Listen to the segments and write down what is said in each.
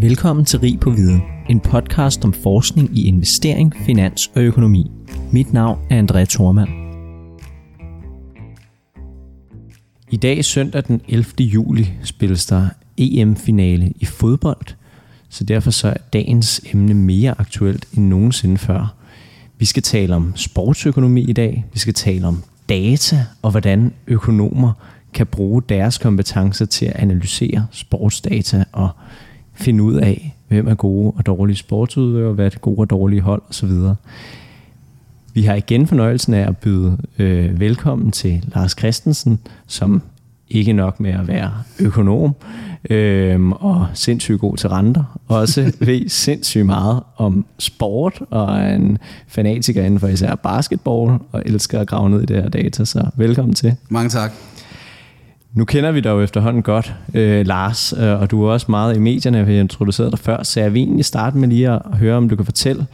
Velkommen til Rig på Viden, en podcast om forskning i investering, finans og økonomi. Mit navn er André Thormand. I dag søndag den 11. juli spilles der EM-finale i fodbold, så derfor så er dagens emne mere aktuelt end nogensinde før. Vi skal tale om sportsøkonomi i dag, vi skal tale om data og hvordan økonomer kan bruge deres kompetencer til at analysere sportsdata og finde ud af, hvem er gode og dårlige sportsudøvere, hvad er gode og dårlige hold osv. Vi har igen fornøjelsen af at byde øh, velkommen til Lars Christensen, som ikke nok med at være økonom øh, og sindssygt god til renter, også ved sindssygt meget om sport og er en fanatiker inden for især basketball og elsker at grave ned i det her data, så velkommen til. Mange tak. Nu kender vi dig jo efterhånden godt, øh, Lars, øh, og du er også meget i medierne, vi har introduceret dig før, så jeg vil egentlig starte med lige at høre, om du kan fortælle,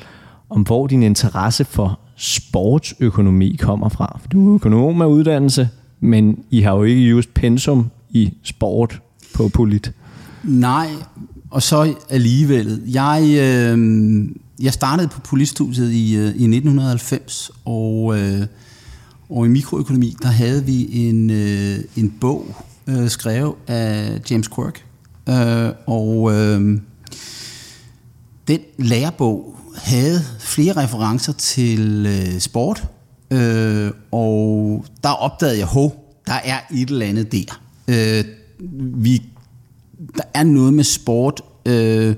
om hvor din interesse for sportsøkonomi kommer fra. For du er økonom af uddannelse, men I har jo ikke just pensum i sport på polit. Nej, og så alligevel. Jeg, øh, jeg startede på politstudiet i, øh, i 1990, og... Øh, og i mikroøkonomi, der havde vi en, øh, en bog øh, skrevet af James Quirk. Øh, og øh, den lærebog havde flere referencer til øh, sport. Øh, og der opdagede jeg, at der er et eller andet der. Øh, vi, der er noget med sport øh,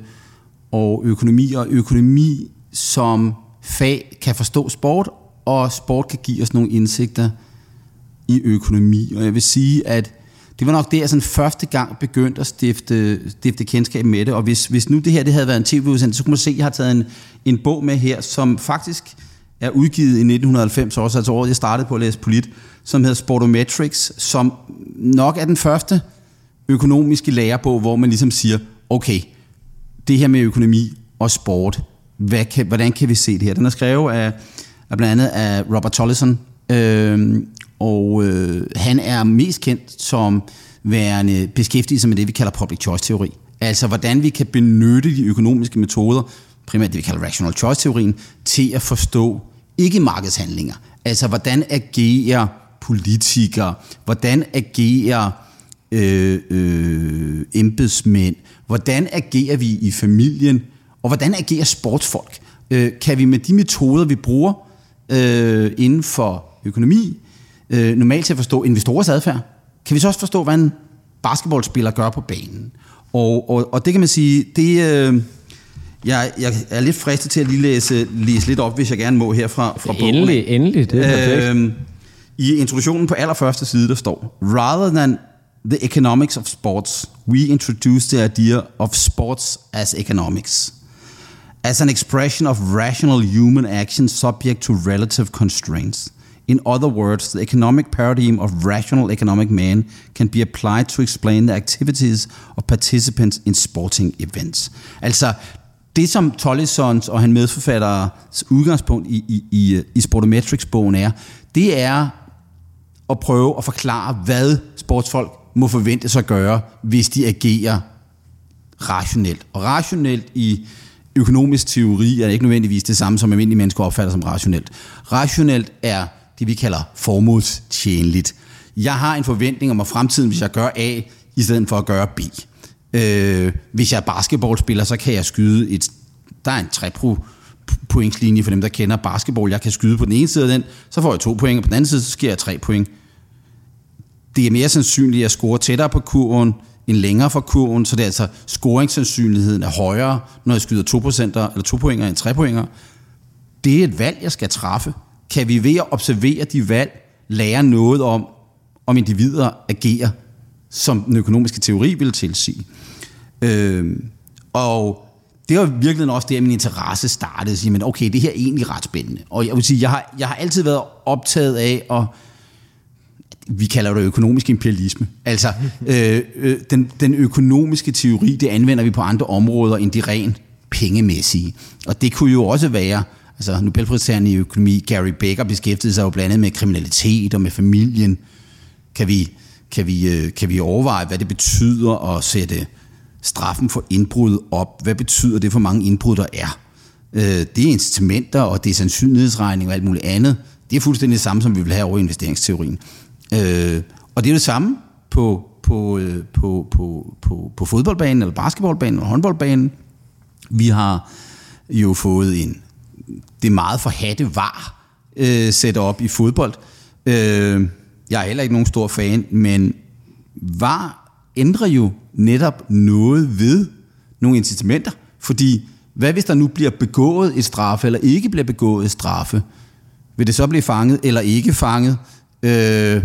og økonomi, og økonomi som fag kan forstå sport, og sport kan give os nogle indsigter i økonomi. Og jeg vil sige, at det var nok det, jeg sådan første gang begyndte at stifte, stifte kendskab med det. Og hvis, hvis nu det her det havde været en tv-udsendelse, så kunne man se, at jeg har taget en, en bog med her, som faktisk er udgivet i 1990 også, altså året jeg startede på at læse polit, som hedder Sportometrics, som nok er den første økonomiske lærebog, hvor man ligesom siger, okay, det her med økonomi og sport, hvad kan, hvordan kan vi se det her? Den er skrevet af er blandt andet af Robert Tollison, øh, og øh, han er mest kendt som værende beskæftiget med det, vi kalder public choice-teori. Altså, hvordan vi kan benytte de økonomiske metoder, primært det, vi kalder rational choice-teorien, til at forstå ikke markedshandlinger. Altså, hvordan agerer politikere? Hvordan agerer øh, øh, embedsmænd? Hvordan agerer vi i familien? Og hvordan agerer sportsfolk? Øh, kan vi med de metoder, vi bruger, øh, inden for økonomi, øh, normalt til at forstå investorers adfærd, kan vi så også forstå, hvad en basketballspiller gør på banen. Og, og, og det kan man sige, det, øh, jeg, jeg er lidt fristet til at lige læse, læse lidt op, hvis jeg gerne må her fra, fra bogen. Endelig, endelig, det er. Øh, I introduktionen på allerførste side, der står, Rather than the economics of sports, we introduce the idea of sports as economics as an expression of rational human action subject to relative constraints. In other words, the economic paradigm of rational economic man can be applied to explain the activities of participants in sporting events. Altså, det som Tollesons og han medforfatteres udgangspunkt i, i, i, i Sportometrics-bogen er, det er at prøve at forklare, hvad sportsfolk må forventes at gøre, hvis de agerer rationelt. Og rationelt i økonomisk teori er ikke nødvendigvis det samme, som almindelige mennesker opfatter som rationelt. Rationelt er det, vi kalder formålstjenligt. Jeg har en forventning om, at fremtiden, hvis jeg gør A, i stedet for at gøre B. Øh, hvis jeg er basketballspiller, så kan jeg skyde et... Der er en 3 pointslinje for dem, der kender basketball. Jeg kan skyde på den ene side af den, så får jeg to point, og på den anden side, så sker jeg tre point. Det er mere sandsynligt at scorer tættere på kurven, end længere fra kurven, så det er altså scoringssandsynligheden er højere, når jeg skyder 2%, eller 2 pointer end 3 pointer. Det er et valg, jeg skal træffe. Kan vi ved at observere de valg, lære noget om, om individer agerer, som den økonomiske teori vil tilsige. Øh, og det var virkelig også der, min interesse startede. At sige, men okay, det her er egentlig ret spændende. Og jeg vil sige, jeg har, jeg har altid været optaget af at vi kalder det økonomisk imperialisme. Altså, øh, øh, den, den økonomiske teori, det anvender vi på andre områder end de rent pengemæssige. Og det kunne jo også være, altså Nobelpristageren i økonomi, Gary Becker beskæftigede sig jo blandt andet med kriminalitet og med familien. Kan vi, kan vi, øh, kan vi overveje, hvad det betyder at sætte, straffen for indbrud op. Hvad betyder det for mange indbrud, der er? Øh, det er incitamenter, og det er sandsynlighedsregning og alt muligt andet. Det er fuldstændig det samme, som vi vil have over investeringsteorien. Øh, og det er det samme på, på, øh, på, på, på, på fodboldbanen, eller basketballbanen, eller håndboldbanen. Vi har jo fået en, det meget forhatte var øh, sætte op i fodbold. Øh, jeg er heller ikke nogen stor fan, men var ændrer jo netop noget ved nogle incitamenter, fordi hvad hvis der nu bliver begået et straffe, eller ikke bliver begået et straffe? Vil det så blive fanget, eller ikke fanget? Øh,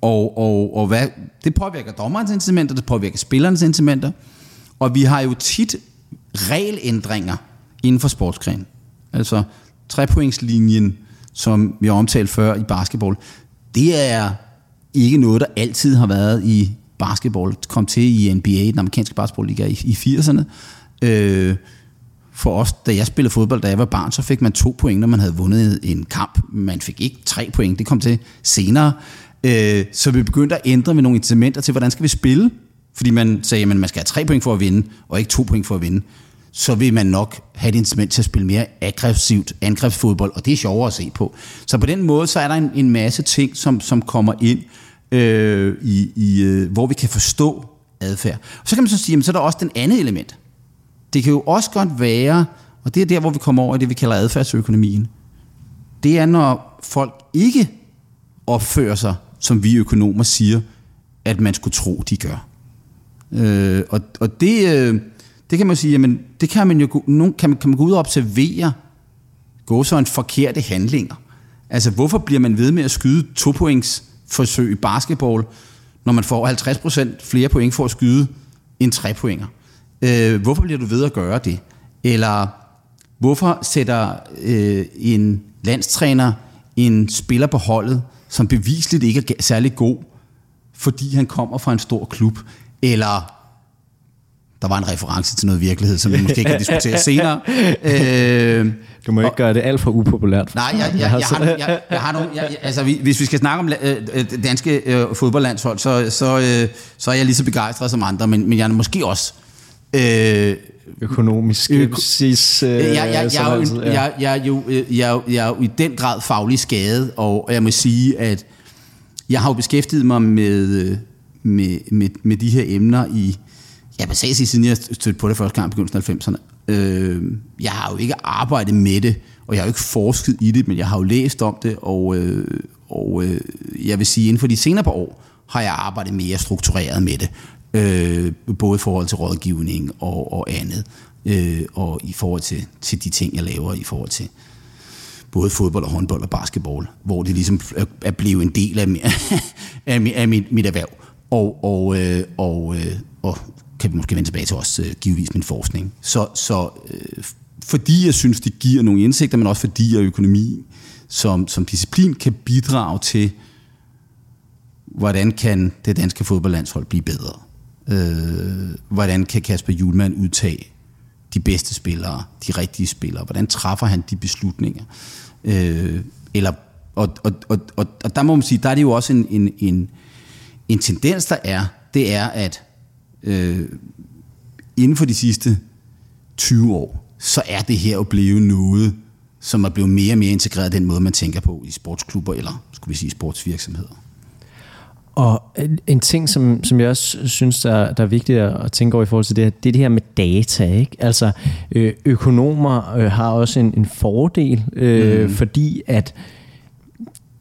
og, og, og hvad, det påvirker dommerens incitamenter, det påvirker spillernes incitamenter, og vi har jo tit regelændringer inden for sportsgren. Altså trepointslinjen, som vi har omtalt før i basketball, det er ikke noget, der altid har været i basketball. Det kom til i NBA, den amerikanske basketballliga i, i 80'erne. Øh, for os, da jeg spillede fodbold, da jeg var barn, så fik man to point, når man havde vundet en kamp. Man fik ikke tre point, det kom til senere. Øh, så vi begyndte at ændre med nogle incitamenter til, hvordan skal vi spille? Fordi man sagde, at man skal have tre point for at vinde, og ikke to point for at vinde. Så vil man nok have et incitament til at spille mere aggressivt angrebsfodbold, og det er sjovere at se på. Så på den måde, så er der en, en masse ting, som, som kommer ind, øh, i, i, øh, hvor vi kan forstå adfærd. Så kan man så sige, at så er der også den andet element. Det kan jo også godt være, og det er der, hvor vi kommer over i det, vi kalder adfærdsøkonomien. Det er, når folk ikke opfører sig, som vi økonomer siger, at man skulle tro, de gør. Øh, og, og det, øh, det kan man sige, jamen, det kan man jo nogen, kan man, kan man gå ud og observere, gå så en forkerte handlinger. Altså, hvorfor bliver man ved med at skyde to points forsøg i basketball, når man får 50% flere point for at skyde end tre pointer? Øh, hvorfor bliver du ved at gøre det? Eller hvorfor sætter øh, en landstræner en spiller på holdet, som bevisligt ikke er særlig god, fordi han kommer fra en stor klub? Eller der var en reference til noget virkelighed, som vi måske kan diskutere senere. Øh, du må ikke og, gøre det alt for upopulært. Nej, jeg, jeg, jeg, har, jeg, jeg har nogle, jeg, altså, hvis vi skal snakke om øh, øh, danske øh, fodboldlandshold, så, så, øh, så er jeg lige så begejstret som andre, men, men jeg er måske også øh, økonomisk skepsis. Øh, jeg, jeg, jeg, jeg, jeg, jeg, jeg, er jo, jeg, jeg, jeg er jo i den grad faglig skadet, og jeg må sige, at jeg har jo beskæftiget mig med, øh, med, med, med de her emner i, ja, basalt siden jeg stødte på det første gang i begyndelsen af 90'erne. Øh, jeg har jo ikke arbejdet med det, og jeg har jo ikke forsket i det, men jeg har jo læst om det, og, øh, og øh, jeg vil sige, inden for de senere par år, har jeg arbejdet mere struktureret med det. Øh, både i forhold til rådgivning og, og andet, øh, og i forhold til, til de ting, jeg laver i forhold til både fodbold og håndbold og basketball, hvor det ligesom er blevet en del af, af, af mit, mit erhverv. Og, og, øh, og, øh, og kan vi måske vende tilbage til også øh, givetvis min forskning. Så, så øh, fordi jeg synes, det giver nogle indsigter, men også fordi jeg økonomi som, som disciplin kan bidrage til, hvordan kan det danske fodboldlandshold blive bedre? Øh, hvordan kan Kasper Julemand udtage de bedste spillere, de rigtige spillere? Hvordan træffer han de beslutninger? Øh, eller, og, og, og, og, og der må man sige, der er det jo også en, en, en, en tendens, der er, det er, at øh, inden for de sidste 20 år, så er det her jo blevet noget, som er blevet mere og mere integreret den måde, man tænker på i sportsklubber eller, skulle vi sige, sportsvirksomheder. Og en ting, som, som jeg også synes, der, der er vigtigt at tænke over i forhold til det her, det er det her med data. Ikke? Altså, øh, økonomer øh, har også en, en fordel, øh, mm. fordi at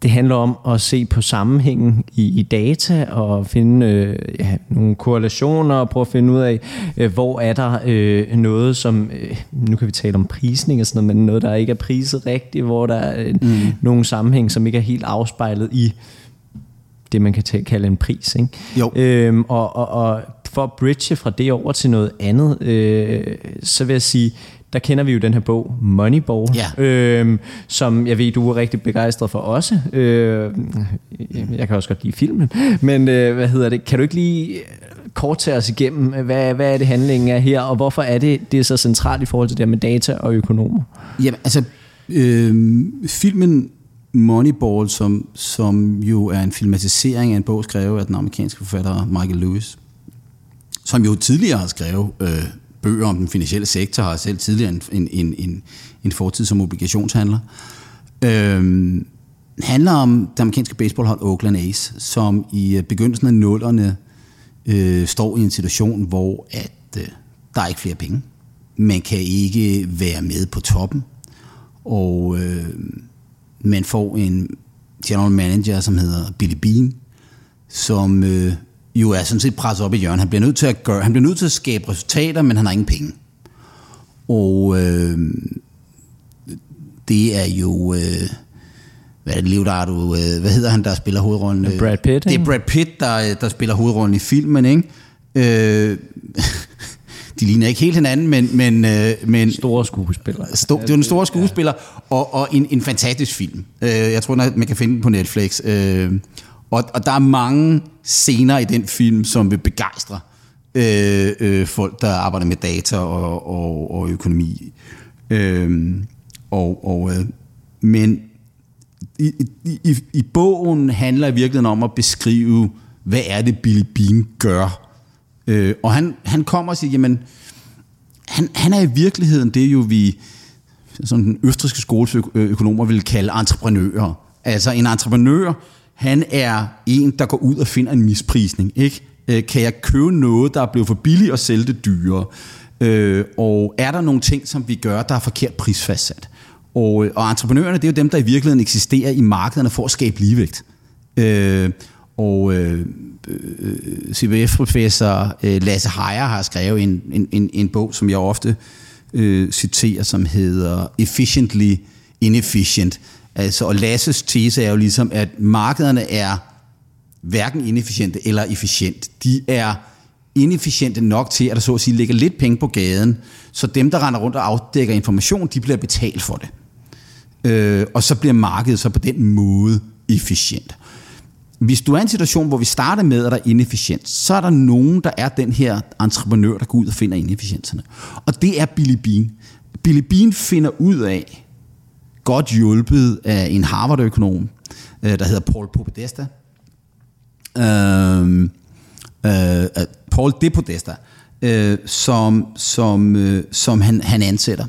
det handler om at se på sammenhængen i, i data og finde øh, ja, nogle korrelationer og prøve at finde ud af, øh, hvor er der øh, noget, som, øh, nu kan vi tale om prisning og sådan noget, men noget, der ikke er priset rigtigt, hvor der er øh, mm. nogle sammenhæng, som ikke er helt afspejlet i det, man kan kalde en pris. Ikke? Jo. Øhm, og, og, og for at bridge fra det over til noget andet, øh, så vil jeg sige, der kender vi jo den her bog, Moneyball, ja. øhm, som jeg ved, du er rigtig begejstret for også. Øh, jeg kan også godt lide filmen, men øh, hvad hedder det? Kan du ikke lige kort tage os igennem, hvad, hvad er det handlingen er her, og hvorfor er det, det er så centralt i forhold til det med data og økonomer? Jamen, altså, øh, filmen Moneyball, som, som jo er en filmatisering af en bog skrevet af den amerikanske forfatter Michael Lewis, som jo tidligere har skrevet øh, bøger om den finansielle sektor, har selv tidligere en, en, en, en, en fortid som obligationshandler. Øh, handler om det amerikanske baseballhold Oakland A's, som i øh, begyndelsen af nullerne øh, står i en situation, hvor at øh, der er ikke flere penge. Man kan ikke være med på toppen, og øh, man får en general manager, som hedder Billy Bean, som øh, jo er sådan set presset op i hjørnet. Han bliver nødt til at gøre, han bliver nødt til at skabe resultater, men han har ingen penge. Og øh, det er jo øh, hvad er det, Leonardo, øh, hvad hedder han, der spiller hovedrollen? Brad Pitt, Det er Brad Pitt, der, der spiller hovedrollen i filmen, ikke? Øh, de ligner ikke helt hinanden, men... men, øh, men Store skuespillere. Sto, det er en stor skuespiller, og, og en, en fantastisk film. Øh, jeg tror, man kan finde den på Netflix. Øh, og, og der er mange scener i den film, som vil begejstre øh, øh, folk, der arbejder med data og, og, og økonomi. Øh, og, og, øh, men i, i, i bogen handler i virkeligheden om at beskrive, hvad er det Billy Bean gør. Øh, og han, han kommer og siger, jamen, han, han er i virkeligheden det jo, vi sådan den østriske skoleøkonomer vil kalde entreprenører. Altså en entreprenør, han er en, der går ud og finder en misprisning. Ikke? Øh, kan jeg købe noget, der er blevet for billigt og sælge det dyrere? Øh, og er der nogle ting, som vi gør, der er forkert prisfastsat? Og, øh, og entreprenørerne, det er jo dem, der i virkeligheden eksisterer i markederne for at skabe ligevægt. Øh, og øh, øh CBF-professor øh, Lasse Heier har skrevet en, en, en, en bog, som jeg ofte øh, citerer, som hedder Efficiently Inefficient. Altså, og Lasses tese er jo ligesom, at markederne er hverken inefficiente eller efficient. De er inefficiente nok til, at der så at sige ligger lidt penge på gaden, så dem, der render rundt og afdækker information, de bliver betalt for det. Øh, og så bliver markedet så på den måde efficient. Hvis du er i en situation, hvor vi starter med, at der er inefficient, så er der nogen, der er den her entreprenør, der går ud og finder inefficienserne. Og det er Billy Bean. Billy Bean finder ud af, godt hjulpet af en Harvard-økonom, øh, der hedder Paul Popedesta. Øhm, øh, øh, Paul De Podesta, øh, som, som, øh, som han, han ansætter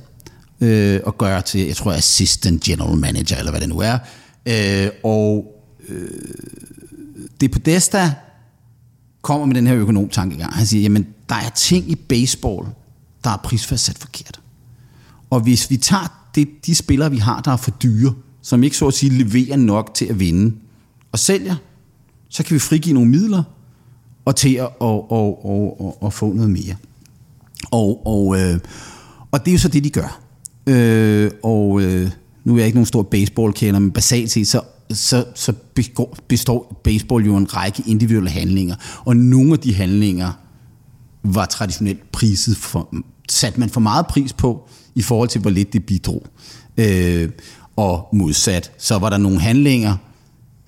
øh, og gør til, jeg tror, assistant general manager, eller hvad det nu er. Øh, og øh, de Podesta kommer med den her økonomtankegang. Han siger, jamen, der er ting i baseball, der er prisfastsat forkert. Og hvis vi tager det, de spillere, vi har, der er for dyre, som ikke så at sige leverer nok til at vinde, og sælger, så kan vi frigive nogle midler, og til at og, og, og, og, og få noget mere. Og, og, øh, og det er jo så det, de gør. Øh, og øh, nu er jeg ikke nogen stor baseballkender, men basalt set, så, så, så består baseball jo en række individuelle handlinger. Og nogle af de handlinger var traditionelt priset for, sat man for meget pris på, i forhold til, hvor lidt det bidrog. Øh, og modsat, så var der nogle handlinger,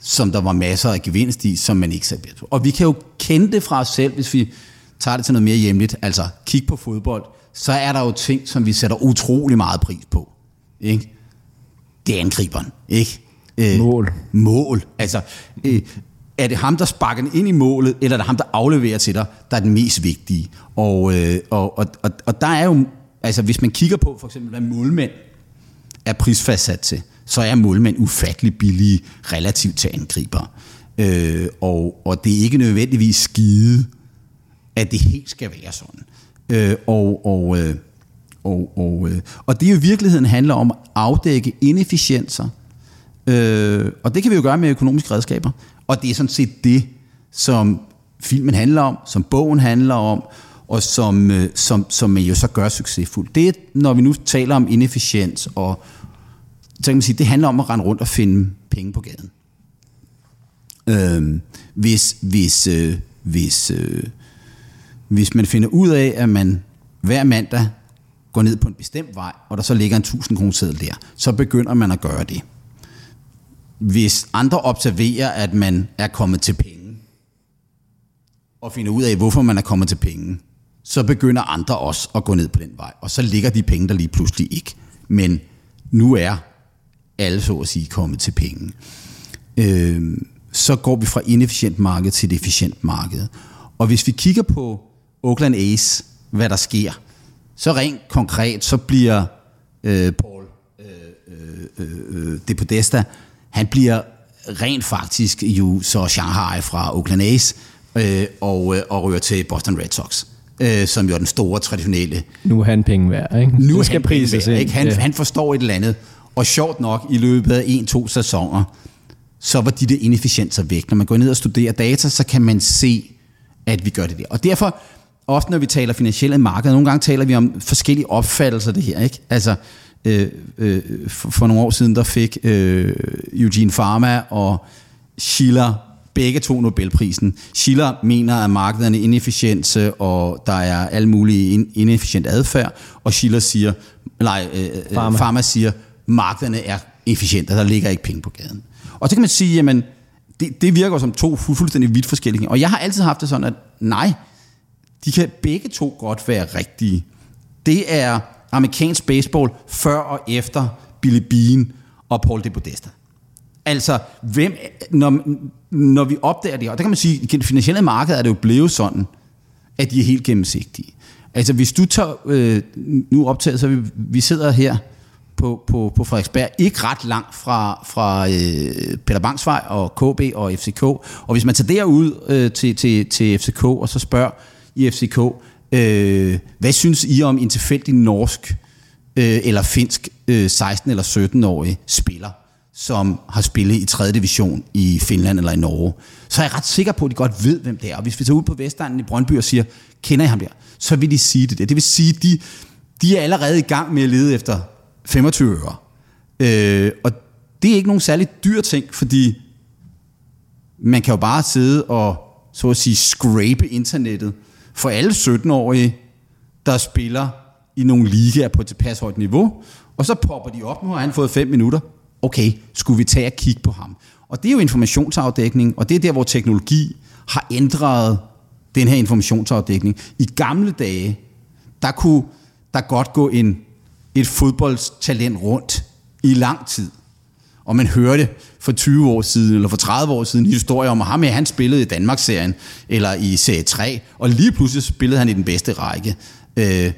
som der var masser af gevinst i, som man ikke satte på. Og vi kan jo kende det fra os selv, hvis vi tager det til noget mere hjemligt, altså kig på fodbold, så er der jo ting, som vi sætter utrolig meget pris på. Ikke? Det er angriberen, ikke? Øh, mål. Mål. Altså, øh, er det ham, der sparker den ind i målet, eller er det ham, der afleverer til dig, der er den mest vigtige? Og, øh, og, og, og, og der er jo, altså hvis man kigger på for eksempel, hvad målmænd er prisfastsat til, så er målmænd ufattelig billige relativt til angriber. Øh, og, og det er ikke nødvendigvis skide, at det helt skal være sådan. Øh, og, og, øh, og, og, øh, og det jo i virkeligheden handler om at afdække inefficienser, øh, og det kan vi jo gøre med økonomiske redskaber. Og det er sådan set det, som filmen handler om, som bogen handler om, og som, øh, som, som man jo så gør succesfuldt. Det er, når vi nu taler om inefficiens og, så kan man sige, det handler om at rende rundt og finde penge på gaden. Øh, hvis, hvis, øh, hvis, øh, hvis man finder ud af, at man hver mandag går ned på en bestemt vej, og der så ligger en 1000 kroner seddel der, så begynder man at gøre det. Hvis andre observerer, at man er kommet til penge, og finder ud af, hvorfor man er kommet til penge, så begynder andre også at gå ned på den vej, og så ligger de penge der lige pludselig ikke. Men nu er alle så at sige kommet til penge. Øh, så går vi fra inefficient marked til et efficient marked. Og hvis vi kigger på Oakland A's, hvad der sker, så rent konkret, så bliver øh, Paul øh, øh, øh, øh Depodesta, han bliver rent faktisk jo så Shanghai fra Oakland A's, øh, og, øh, og ryger til Boston Red Sox, øh, som jo er den store, traditionelle... Nu er han penge værd, ikke? Nu Det skal prises ind. ikke? Han, Ja. han forstår et eller andet. Og sjovt nok, i løbet af en-to sæsoner, så var de der inefficienser væk. Når man går ned og studerer data, så kan man se, at vi gør det der. Og derfor, ofte når vi taler finansielle markeder, nogle gange taler vi om forskellige opfattelser af det her. Ikke? Altså, øh, øh, for, for nogle år siden, der fik øh, Eugene Pharma og Schiller begge to Nobelprisen. Schiller mener, at markederne er inefficiente, og der er alle mulige in- inefficient adfærd, og Schiller siger, nej, øh, Pharma. Pharma. Pharma siger, markederne er efficiente, der ligger ikke penge på gaden. Og så kan man sige, jamen, det, det virker som to fu- fuldstændig vidt forskellige. Og jeg har altid haft det sådan, at nej, de kan begge to godt være rigtige. Det er amerikansk baseball før og efter Billy Bean og Paul DePodesta. Altså, hvem, når, når vi opdager det, og der kan man sige, at i det finansielle marked er det jo blevet sådan, at de er helt gennemsigtige. Altså, hvis du tager, øh, nu optaget, så vi, vi sidder her på, på, på Frederiksberg, ikke ret langt fra, fra øh, Peter Bangsvej og KB og FCK, og hvis man tager derud øh, til, til, til FCK, og så spørger i FCK, øh, hvad synes I om en tilfældig norsk øh, eller finsk øh, 16- eller 17-årig spiller, som har spillet i 3. division i Finland eller i Norge, så er jeg ret sikker på, at de godt ved, hvem det er. Og hvis vi tager ud på Vestegnen i Brøndby og siger, kender I ham der? Så vil de sige det der. Det vil sige, at de, de er allerede i gang med at lede efter 25 øre. Øh, og det er ikke nogen særlig dyr ting, fordi man kan jo bare sidde og så at sige scrape internettet for alle 17-årige, der spiller i nogle ligaer på et tilpas højt niveau, og så popper de op, nu har han fået 5 minutter. Okay, skulle vi tage og kigge på ham? Og det er jo informationsafdækning, og det er der, hvor teknologi har ændret den her informationsafdækning. I gamle dage, der kunne der godt gå en, et fodboldstalent rundt i lang tid. Og man hørte for 20 år siden, eller for 30 år siden, historier om, ham at han spillede i Danmarksserien, eller i Serie 3, og lige pludselig spillede han i den bedste række. Øh,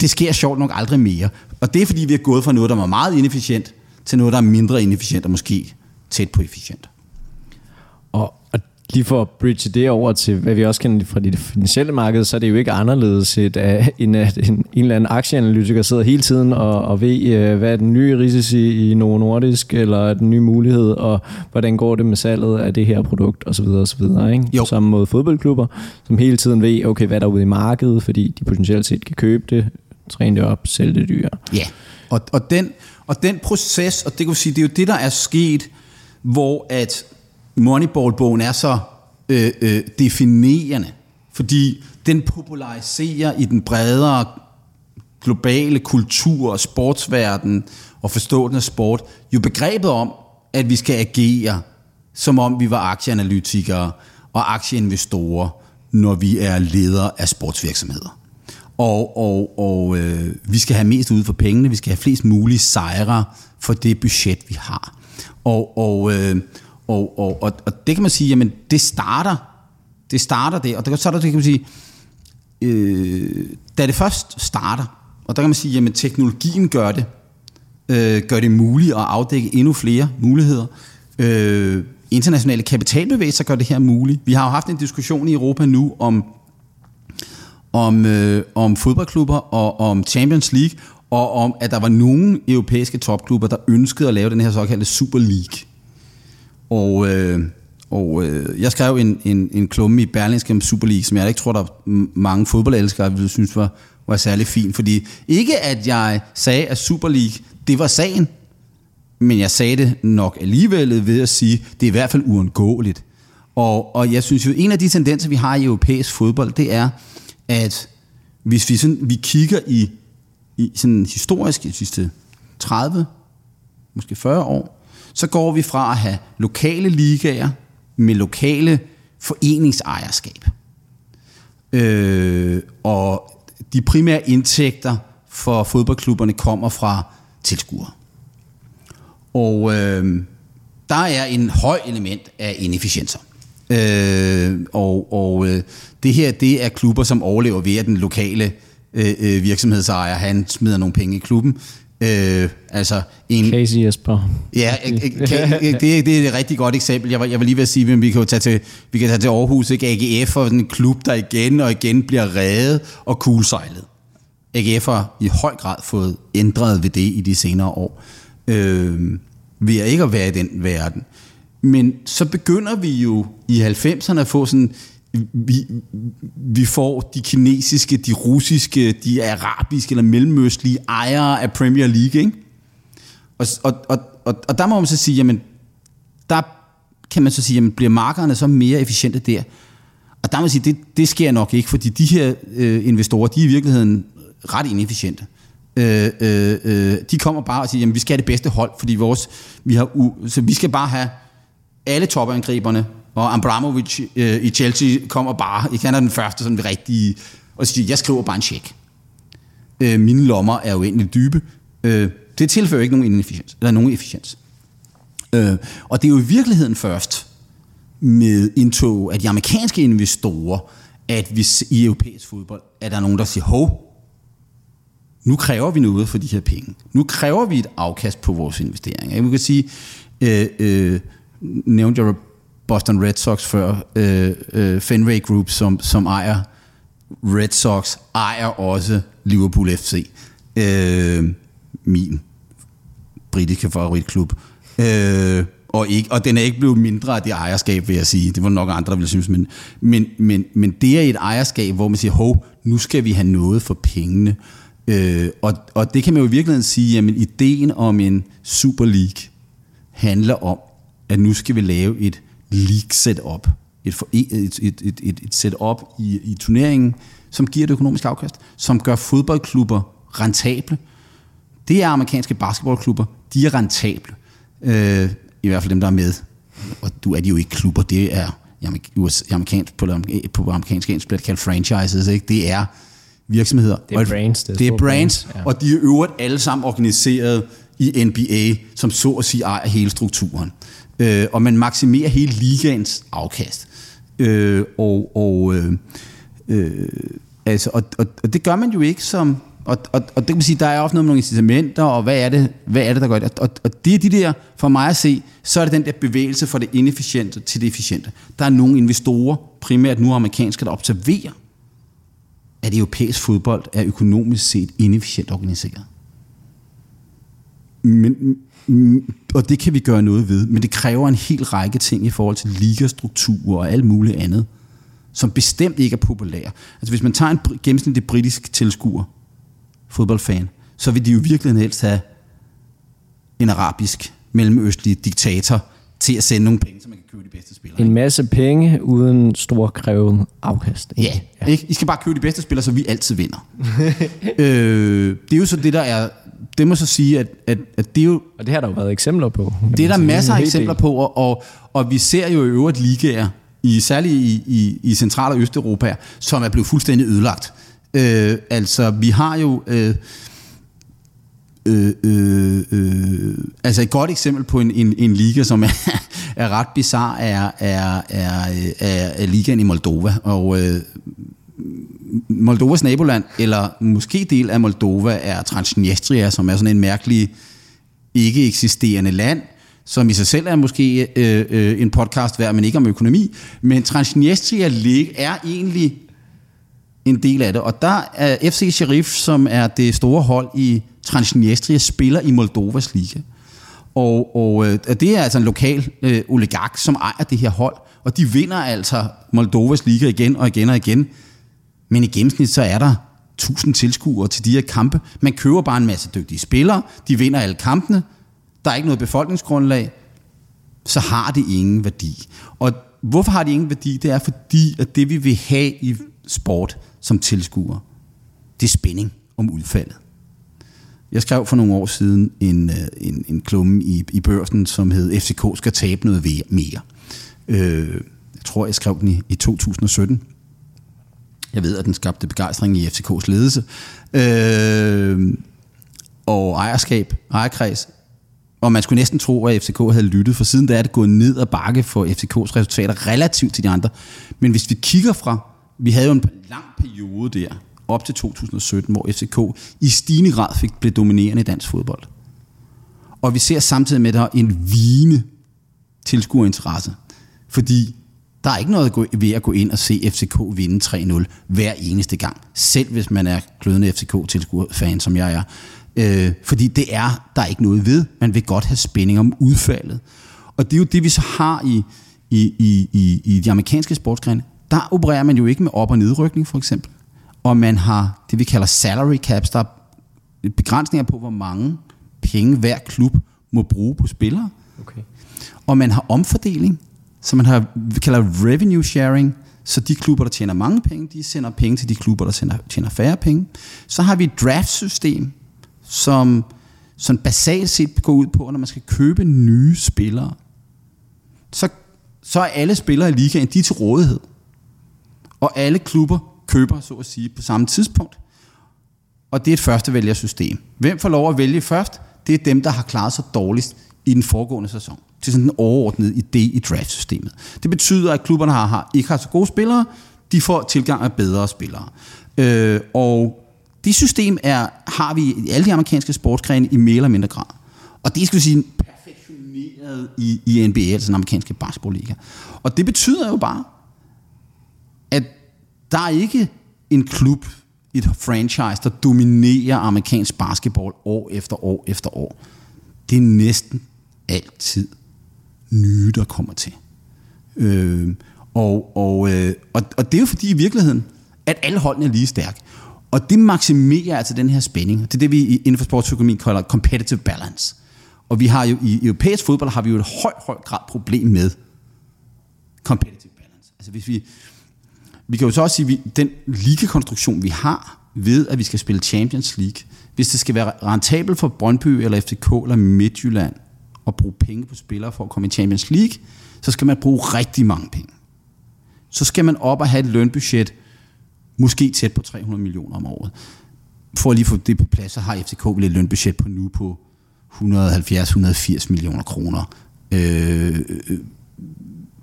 det sker sjovt nok aldrig mere. Og det er, fordi vi er gået fra noget, der var meget inefficient, til noget, der er mindre inefficient, og måske tæt på efficient. Lige for at bridge det over til, hvad vi også kender fra det finansielle marked, så er det jo ikke anderledes, end at en, en eller anden aktieanalytiker sidder hele tiden og, og ved, uh, hvad er den nye risici i Novo Nordisk, eller er den nye mulighed, og hvordan går det med salget af det her produkt, osv. osv. Ikke? Jo. Samme måde fodboldklubber, som hele tiden ved, okay, hvad der er ude i markedet, fordi de potentielt set kan købe det, træne det op, sælge det dyre. Ja, og, og, den, og den proces, og det kan sige, det er jo det, der er sket, hvor at Moneyball-bogen er så øh, øh, definerende, fordi den populariserer i den bredere globale kultur og sportsverden og forståelsen af sport, jo begrebet om, at vi skal agere, som om vi var aktieanalytikere og aktieinvestorer, når vi er ledere af sportsvirksomheder. Og, og, og øh, vi skal have mest ud for pengene, vi skal have flest mulige sejre for det budget, vi har. Og, og, øh, og, og, og, og det kan man sige, jamen det starter, det starter det, og der, så er der, det kan man sige, øh, da det først starter, og der kan man sige, jamen teknologien gør det, øh, gør det muligt at afdække endnu flere muligheder. Øh, internationale kapitalbevægelser gør det her muligt. Vi har jo haft en diskussion i Europa nu om, om, øh, om fodboldklubber og om Champions League, og om, at der var nogle europæiske topklubber, der ønskede at lave den her såkaldte Super League. Og, øh, og øh, jeg skrev en, en, en klumme i Berlingske om Super League, som jeg ikke tror, der er mange fodboldelskere ville synes var, var særlig fin. Fordi ikke at jeg sagde, at Super League, det var sagen, men jeg sagde det nok alligevel ved at sige, det er i hvert fald uundgåeligt. Og, og jeg synes jo, en af de tendenser, vi har i europæisk fodbold, det er, at hvis vi, sådan, vi kigger i, i sådan historisk i de sidste 30, måske 40 år, så går vi fra at have lokale ligaer med lokale foreningsejerskab. Øh, og de primære indtægter for fodboldklubberne kommer fra tilskuere. Og øh, der er en høj element af inefficienser. Øh, og og øh, det her, det er klubber, som overlever ved, at den lokale øh, øh, virksomhedsejer, han smider nogle penge i klubben. Øh, altså en, Casey Jesper. Ja, det, det er et rigtig godt eksempel. Jeg var, jeg var lige ved at sige, at vi kan jo tage til, vi kan tage til Aarhus, ikke? AGF og en klub, der igen og igen bliver reddet og kuglesejlet. AGF har i høj grad fået ændret ved det i de senere år. Øh, ved at ikke at være i den verden. Men så begynder vi jo i 90'erne at få sådan, vi, vi får de kinesiske, de russiske, de arabiske eller mellemøstlige ejere af Premier League, ikke? Og, og, og, og, og der må man så sige, jamen, der kan man så sige, jamen, bliver markederne så mere efficiente der? Og der må man sige, det, det sker nok ikke, fordi de her øh, investorer, de er i virkeligheden ret inefficiente. Øh, øh, øh, de kommer bare og siger, jamen vi skal have det bedste hold, fordi vores, vi har u, så vi skal bare have alle topangriberne, og Abramovic øh, i Chelsea kommer bare, ikke han er den første sådan rigtige, og siger, jeg skriver bare en check. Øh, mine lommer er uendelig dybe. Øh, det tilfører ikke nogen inefficiens, eller nogen efficiens. Øh, og det er jo i virkeligheden først med indtog af de amerikanske investorer, at vi i europæisk fodbold, at der er nogen, der siger, hov, nu kræver vi noget for de her penge. Nu kræver vi et afkast på vores investeringer. Jeg kan sige, øh, øh, nævnte jeg Boston Red Sox før, øh, øh, Fenway Group, som, som ejer Red Sox, ejer også Liverpool FC. Øh, min britiske favoritklub. Øh, og, ikke, og den er ikke blevet mindre af det ejerskab, vil jeg sige. Det var nok andre, der ville synes. Men, men, men, men det er et ejerskab, hvor man siger, hov, nu skal vi have noget for pengene. Øh, og, og det kan man jo i virkeligheden sige, jamen ideen om en Super League handler om, at nu skal vi lave et league setup, et, et, et, et, et, et setup i, i turneringen, som giver et økonomisk afkast, som gør fodboldklubber rentable. Det er amerikanske basketballklubber, de er rentable. Øh, I hvert fald dem, der er med. Og du er de jo ikke klubber, det er amerikansk, på, på amerikansk engelsk bliver det kaldt franchises, ikke? det er virksomheder. Det er brands. Det er, det er brands, ja. og de er øvrigt alle sammen organiseret i NBA, som så at sige ejer hele strukturen. Øh, og man maksimerer hele ligaens afkast. Øh, og, og, øh, øh, altså, og, og, og det gør man jo ikke som... Og, og, og det kan man sige, der er ofte noget med nogle incitamenter, og hvad er det, hvad er det der gør det? Og, og det er de der, for mig at se, så er det den der bevægelse fra det inefficiente til det efficiente. Der er nogle investorer, primært nu amerikanske, der observerer, at europæisk fodbold er økonomisk set inefficient organiseret. Men, Mm, og det kan vi gøre noget ved, men det kræver en hel række ting i forhold til ligastruktur og alt muligt andet, som bestemt ikke er populære. Altså hvis man tager en gennemsnitlig britisk tilskuer, fodboldfan, så vil de jo virkelig helst have en arabisk, mellemøstlig diktator til at sende nogle penge, så man kan bedste spillere. En masse penge uden stor krævet afkast. Ikke? Ja, ja. Ikke? I skal bare købe de bedste spillere, så vi altid vinder. øh, det er jo så det, der er det må så sige, at, at, at det er jo... Og det har der jo været eksempler på. Det er der masser af eksempler på, og, og, og vi ser jo i øvrigt ligaer, i, særligt i, i, i Central- og Østeuropa, som er blevet fuldstændig ødelagt. Øh, altså, vi har jo... Øh, Øh, øh, øh, altså et godt eksempel på en, en, en liga, som er, er ret bizarre, er, er, er, øh, er, er ligaen i Moldova. Og øh, Moldovas naboland, eller måske del af Moldova, er Transnistria, som er sådan en mærkelig, ikke eksisterende land, som i sig selv er måske øh, øh, en podcast værd, men ikke om økonomi. Men Transnistria er egentlig en del af det. Og der er FC Sheriff, som er det store hold i Transnistria, spiller i Moldovas liga. Og, og øh, det er altså en lokal øh, oligark, som ejer det her hold. Og de vinder altså Moldovas liga igen og igen og igen. Men i gennemsnit så er der 1000 tilskuere til de her kampe. Man køber bare en masse dygtige spillere. De vinder alle kampene. Der er ikke noget befolkningsgrundlag. Så har det ingen værdi. Og hvorfor har det ingen værdi? Det er fordi, at det vi vil have i sport som tilskuer, det er spænding om udfaldet. Jeg skrev for nogle år siden en, øh, en, en klumme i, i børsen, som hed FCK skal tabe noget mere. Øh, jeg tror, jeg skrev den i, i 2017. Jeg ved, at den skabte begejstring i FCK's ledelse. Øh, og ejerskab, ejerkreds. og man skulle næsten tro, at FCK havde lyttet, for siden da er det gået ned ad bakke for FCKs resultater relativt til de andre. Men hvis vi kigger fra, vi havde jo en lang periode der, op til 2017, hvor FCK i stigende grad fik blev dominerende i dansk fodbold. Og vi ser samtidig med, at der er en vigende tilskuerinteresse. Fordi der er ikke noget ved at gå ind og se FCK vinde 3-0 hver eneste gang. Selv hvis man er glødende FCK-tilskuerfan, som jeg er. Øh, fordi det er der er ikke noget ved. Man vil godt have spænding om udfaldet. Og det er jo det, vi så har i, i, i, i, i de amerikanske sportsgrene. Der opererer man jo ikke med op- og nedrykning, for eksempel. Og man har det, vi kalder salary caps. Der er begrænsninger på, hvor mange penge hver klub må bruge på spillere. Okay. Og man har omfordeling, så man har, vi kalder revenue sharing, så de klubber, der tjener mange penge, de sender penge til de klubber, der tjener, tjener færre penge. Så har vi et draftsystem, som som basalt set går ud på, at når man skal købe nye spillere, så, så er alle spillere i ligaen, de er til rådighed. Og alle klubber køber, så at sige, på samme tidspunkt. Og det er et førstevælgersystem. Hvem får lov at vælge først? Det er dem, der har klaret sig dårligst i den foregående sæson. Det er sådan en overordnet idé i draftsystemet. Det betyder, at klubberne har, har ikke har så gode spillere, de får tilgang af bedre spillere. Øh, og det system er, har vi i alle de amerikanske sportsgrene i mere eller mindre grad. Og det skal vi sige perfektioneret i, i NBA, altså den amerikanske basketballliga. Og det betyder jo bare, der er ikke en klub, et franchise, der dominerer amerikansk basketball år efter år efter år. Det er næsten altid nye, der kommer til. Øh, og, og, øh, og, og det er jo fordi i virkeligheden, at alle holdene er lige stærke. Og det maksimerer altså den her spænding. Det er det, vi inden for sportsøkonomi kalder competitive balance. Og vi har jo i europæisk fodbold har vi jo et højt, højt grad problem med competitive balance. Altså hvis vi, vi kan jo så også sige, at den ligekonstruktion, vi har ved, at vi skal spille Champions League, hvis det skal være rentabelt for Brøndby eller FCK eller Midtjylland at bruge penge på spillere for at komme i Champions League, så skal man bruge rigtig mange penge. Så skal man op og have et lønbudget, måske tæt på 300 millioner om året. For at lige få det på plads, så har FCK vel et lønbudget på nu på 170-180 millioner kroner. Øh, øh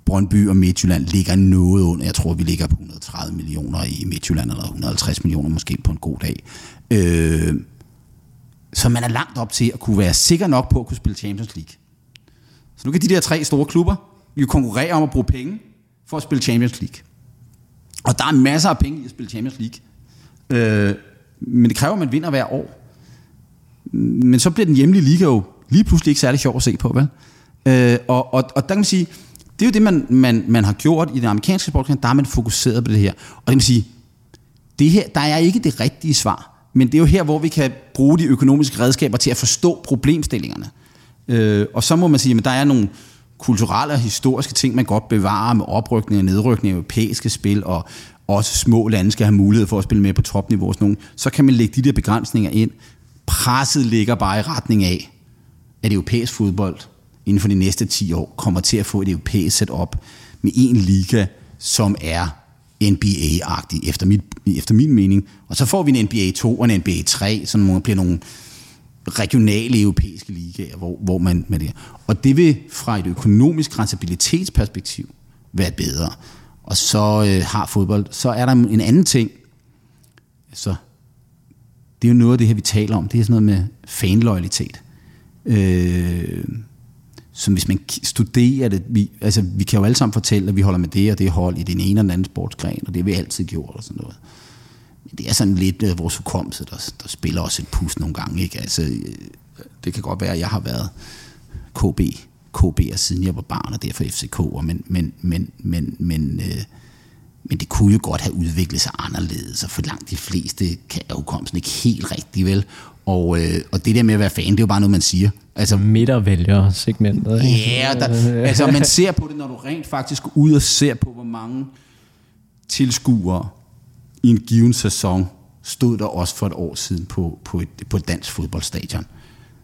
Brøndby og Midtjylland ligger noget under. Jeg tror, vi ligger på 130 millioner i Midtjylland, eller 150 millioner måske på en god dag. Øh, så man er langt op til at kunne være sikker nok på at kunne spille Champions League. Så nu kan de der tre store klubber jo konkurrere om at bruge penge for at spille Champions League. Og der er masser af penge i at spille Champions League. Øh, men det kræver, at man vinder hver år. Men så bliver den hjemlige liga jo lige pludselig ikke særlig sjov at se på, vel? Øh, og, og, og der kan man sige, det er jo det, man, man, man har gjort i den amerikanske sportskamp, der har man fokuseret på det her. Og det vil man sige, det her, der er ikke det rigtige svar, men det er jo her, hvor vi kan bruge de økonomiske redskaber til at forstå problemstillingerne. Øh, og så må man sige, at der er nogle kulturelle og historiske ting, man godt bevarer med oprykning og nedrykning af europæiske spil, og også små lande skal have mulighed for at spille med på topniveau. Sådan nogle. Så kan man lægge de der begrænsninger ind. Presset ligger bare i retning af, at europæisk fodbold inden for de næste 10 år kommer til at få et europæisk setup med en liga, som er NBA-agtig, efter, mit, efter min mening. Og så får vi en NBA 2 og en NBA 3, som bliver nogle regionale europæiske ligaer, hvor, hvor man med det. Og det vil fra et økonomisk rentabilitetsperspektiv være bedre. Og så øh, har fodbold, så er der en anden ting. Så det er jo noget af det her, vi taler om. Det er sådan noget med fanloyalitet. Øh, som hvis man studerer det, vi, altså vi kan jo alle sammen fortælle, at vi holder med det og det hold i den ene og den anden sportsgren, og det har vi altid gjort og sådan noget. Men det er sådan lidt uh, vores hukommelse, der, der spiller også et pus nogle gange. Ikke? Altså, øh, det kan godt være, at jeg har været KB, KB'er siden jeg var barn, og derfor FCK'er, men, men, men, men, men, øh, men det kunne jo godt have udviklet sig anderledes, og for langt de fleste kan hukommelsen ikke helt rigtig vel. Og, øh, og det der med at være fan, det er jo bare noget, man siger. Altså, Midtervælger segmentet. Ja, der, altså man ser på det, når du rent faktisk går ud og ser på, hvor mange tilskuere i en given sæson stod der også for et år siden på, på, et, på et dansk fodboldstadion,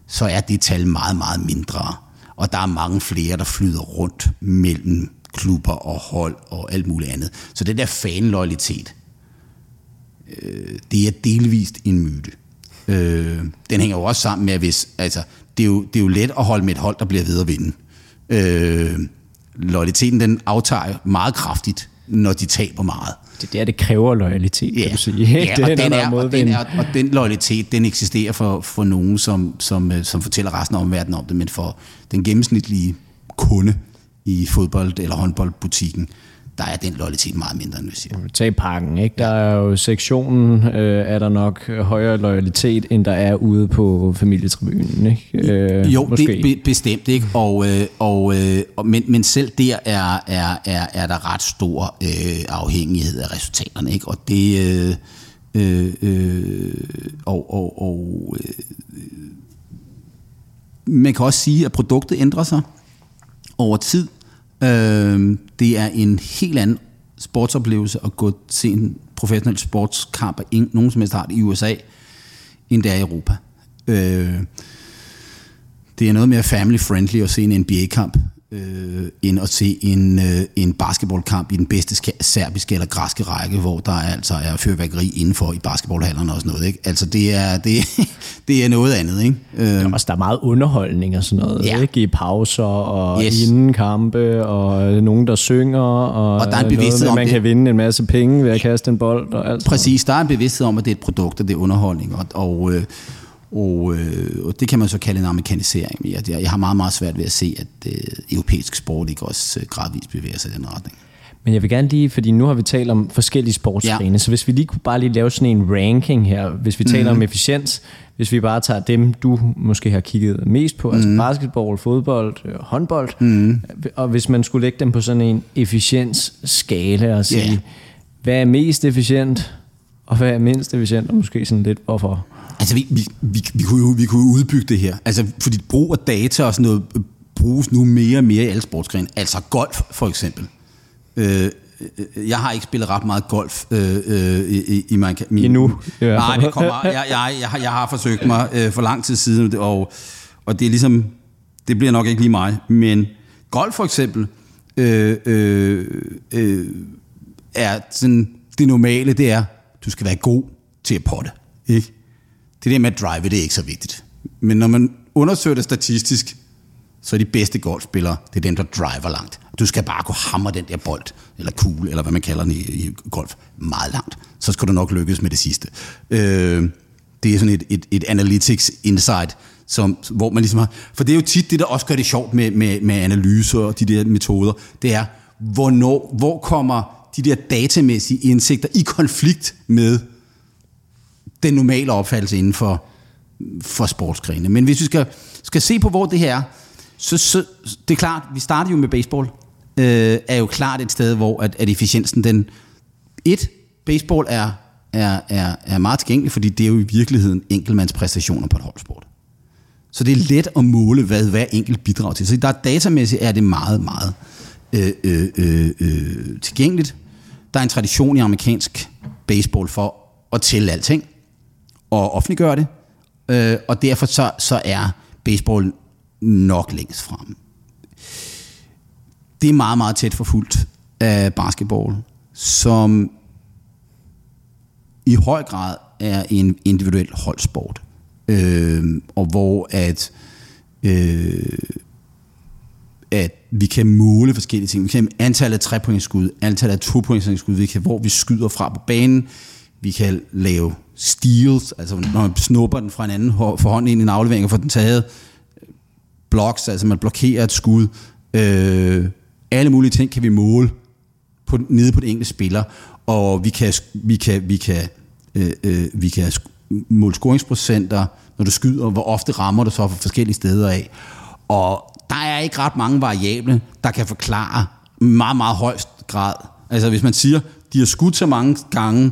så er det tal meget, meget mindre. Og der er mange flere, der flyder rundt mellem klubber og hold og alt muligt andet. Så det der fanloyalitet, øh, det er delvist en myte. Øh, den hænger jo også sammen med, at hvis, altså, det, er jo, det er jo let at holde med et hold, der bliver ved at vinde. Øh, loyaliteten den aftager meget kraftigt, når de taber meget. Det er der, det kræver loyalitet, Ja, kan du sige. ja det og, er, den er, og, den er, og den loyalitet, den eksisterer for, for nogen, som, som, øh, som fortæller resten af omverdenen om det, men for den gennemsnitlige kunde i fodbold- eller håndboldbutikken, der er den loyalitet meget mindre, end vi siger. Tag pakken, ikke? Der er jo sektionen, øh, er der nok højere loyalitet, end der er ude på familietribunen, ikke? Øh, Jo, måske. det be, bestemt ikke, og, øh, og, øh, men, men selv der er, er, er, er der ret stor øh, afhængighed af resultaterne, ikke? og det øh, øh, øh, og, og, og øh, man kan også sige, at produktet ændrer sig over tid. Øh, det er en helt anden sportsoplevelse at gå til en professionel sportskamp af nogen som helst art i USA, end det er i Europa. Øh, det er noget mere family-friendly at se en NBA-kamp, øh, end at se en, øh, en basketballkamp i den bedste serbiske eller græske række, hvor der altså er fyrværkeri indenfor i basketballhallerne og sådan noget. Ikke? Altså det er, det, det er noget andet. Ikke? Øh, Også der er meget underholdning og sådan noget, Ja. ikke? I pauser og Yes. inden kampe, og nogen, der synger, og, Og der er en noget bevidsthed med, om at man det. kan vinde en masse penge ved at kaste en bold og alt Præcis, der er en bevidsthed om, at det er et produkt, og det er underholdning, og, og, øh, og, øh, og det kan man så kalde en amerikanisering. Jeg, jeg har meget, meget svært ved at se, at øh, europæisk sport ikke også øh, gradvist bevæger sig i den retning. Men jeg vil gerne lige, fordi nu har vi talt om forskellige sportsgrene, ja. så hvis vi lige kunne bare lige lave sådan en ranking her, hvis vi taler Mhm. om efficiens, hvis vi bare tager dem, du måske har kigget mest på, altså Mhm. basketball, fodbold, øh, håndbold, mm. og hvis man skulle lægge dem på sådan en efficiensskala og sige, Ja. hvad er mest efficient, og hvad er mindst efficient, og måske sådan lidt hvorfor. Altså, vi, vi, vi, vi, kunne jo, vi kunne jo udbygge det her. Altså, fordi brug af data og sådan noget øh, bruges nu mere og mere i alle sportsgrene. Altså golf, for eksempel. Øh, øh, jeg har ikke spillet ret meget golf øh, øh, i, i min, min Endnu, hvert Nej, det kommer. Jeg, jeg, jeg, har, jeg har forsøgt mig øh, for lang tid siden, og, og det er ligesom, det bliver nok ikke lige mig. Men golf for eksempel øh, øh, øh, er sådan, det normale, det er, du skal være god til at potte. Ikke? Det der med at drive, det er ikke så vigtigt. Men når man undersøger det statistisk, så er de bedste golfspillere, det er dem, der driver langt. Du skal bare gå hammer den der bold, eller kugle, eller hvad man kalder den i, i golf, meget langt. Så skal du nok lykkes med det sidste. Øh, det er sådan et, et, et analytics insight, som, hvor man ligesom har... For det er jo tit det, der også gør det sjovt med, med, med analyser og de der metoder, det er, hvornår, hvor kommer de der datamæssige indsigter i konflikt med den normale opfattelse inden for, for sportsgrene. Men hvis vi skal, skal se på, hvor det her er, så, så det er klart, vi starter jo med baseball, øh, er jo klart et sted, hvor at, at efficiensen, den... Et, baseball er, er, er, er meget tilgængelig, fordi det er jo i virkeligheden enkeltmandspræstationer på et holdsport. Så det er let at måle, hvad hver enkelt bidrager til. Så der er datamæssigt er det meget, meget øh, øh, øh, øh, tilgængeligt. Der er en tradition i amerikansk baseball for at tælle alting og offentliggøre det. Øh, og derfor så, så er baseball nok længst frem. Det er meget, meget tæt forfulgt af basketball, som i høj grad er en individuel holdsport. Øh, og hvor at, øh, at vi kan måle forskellige ting. Vi kan antallet af trepointsskud, antallet af topointsskud, vi kan, hvor vi skyder fra på banen. Vi kan lave steals, altså når man snupper den fra en anden for hånd ind i en aflevering og får den taget. Blocks, altså man blokerer et skud. Øh, alle mulige ting kan vi måle på, nede på den enkelte spiller, og vi kan, vi kan, vi kan, øh, øh, vi kan måle scoringsprocenter, når du skyder, hvor ofte rammer du så fra forskellige steder af. Og der er ikke ret mange variable, der kan forklare meget, meget højst grad. Altså hvis man siger, de har skudt så mange gange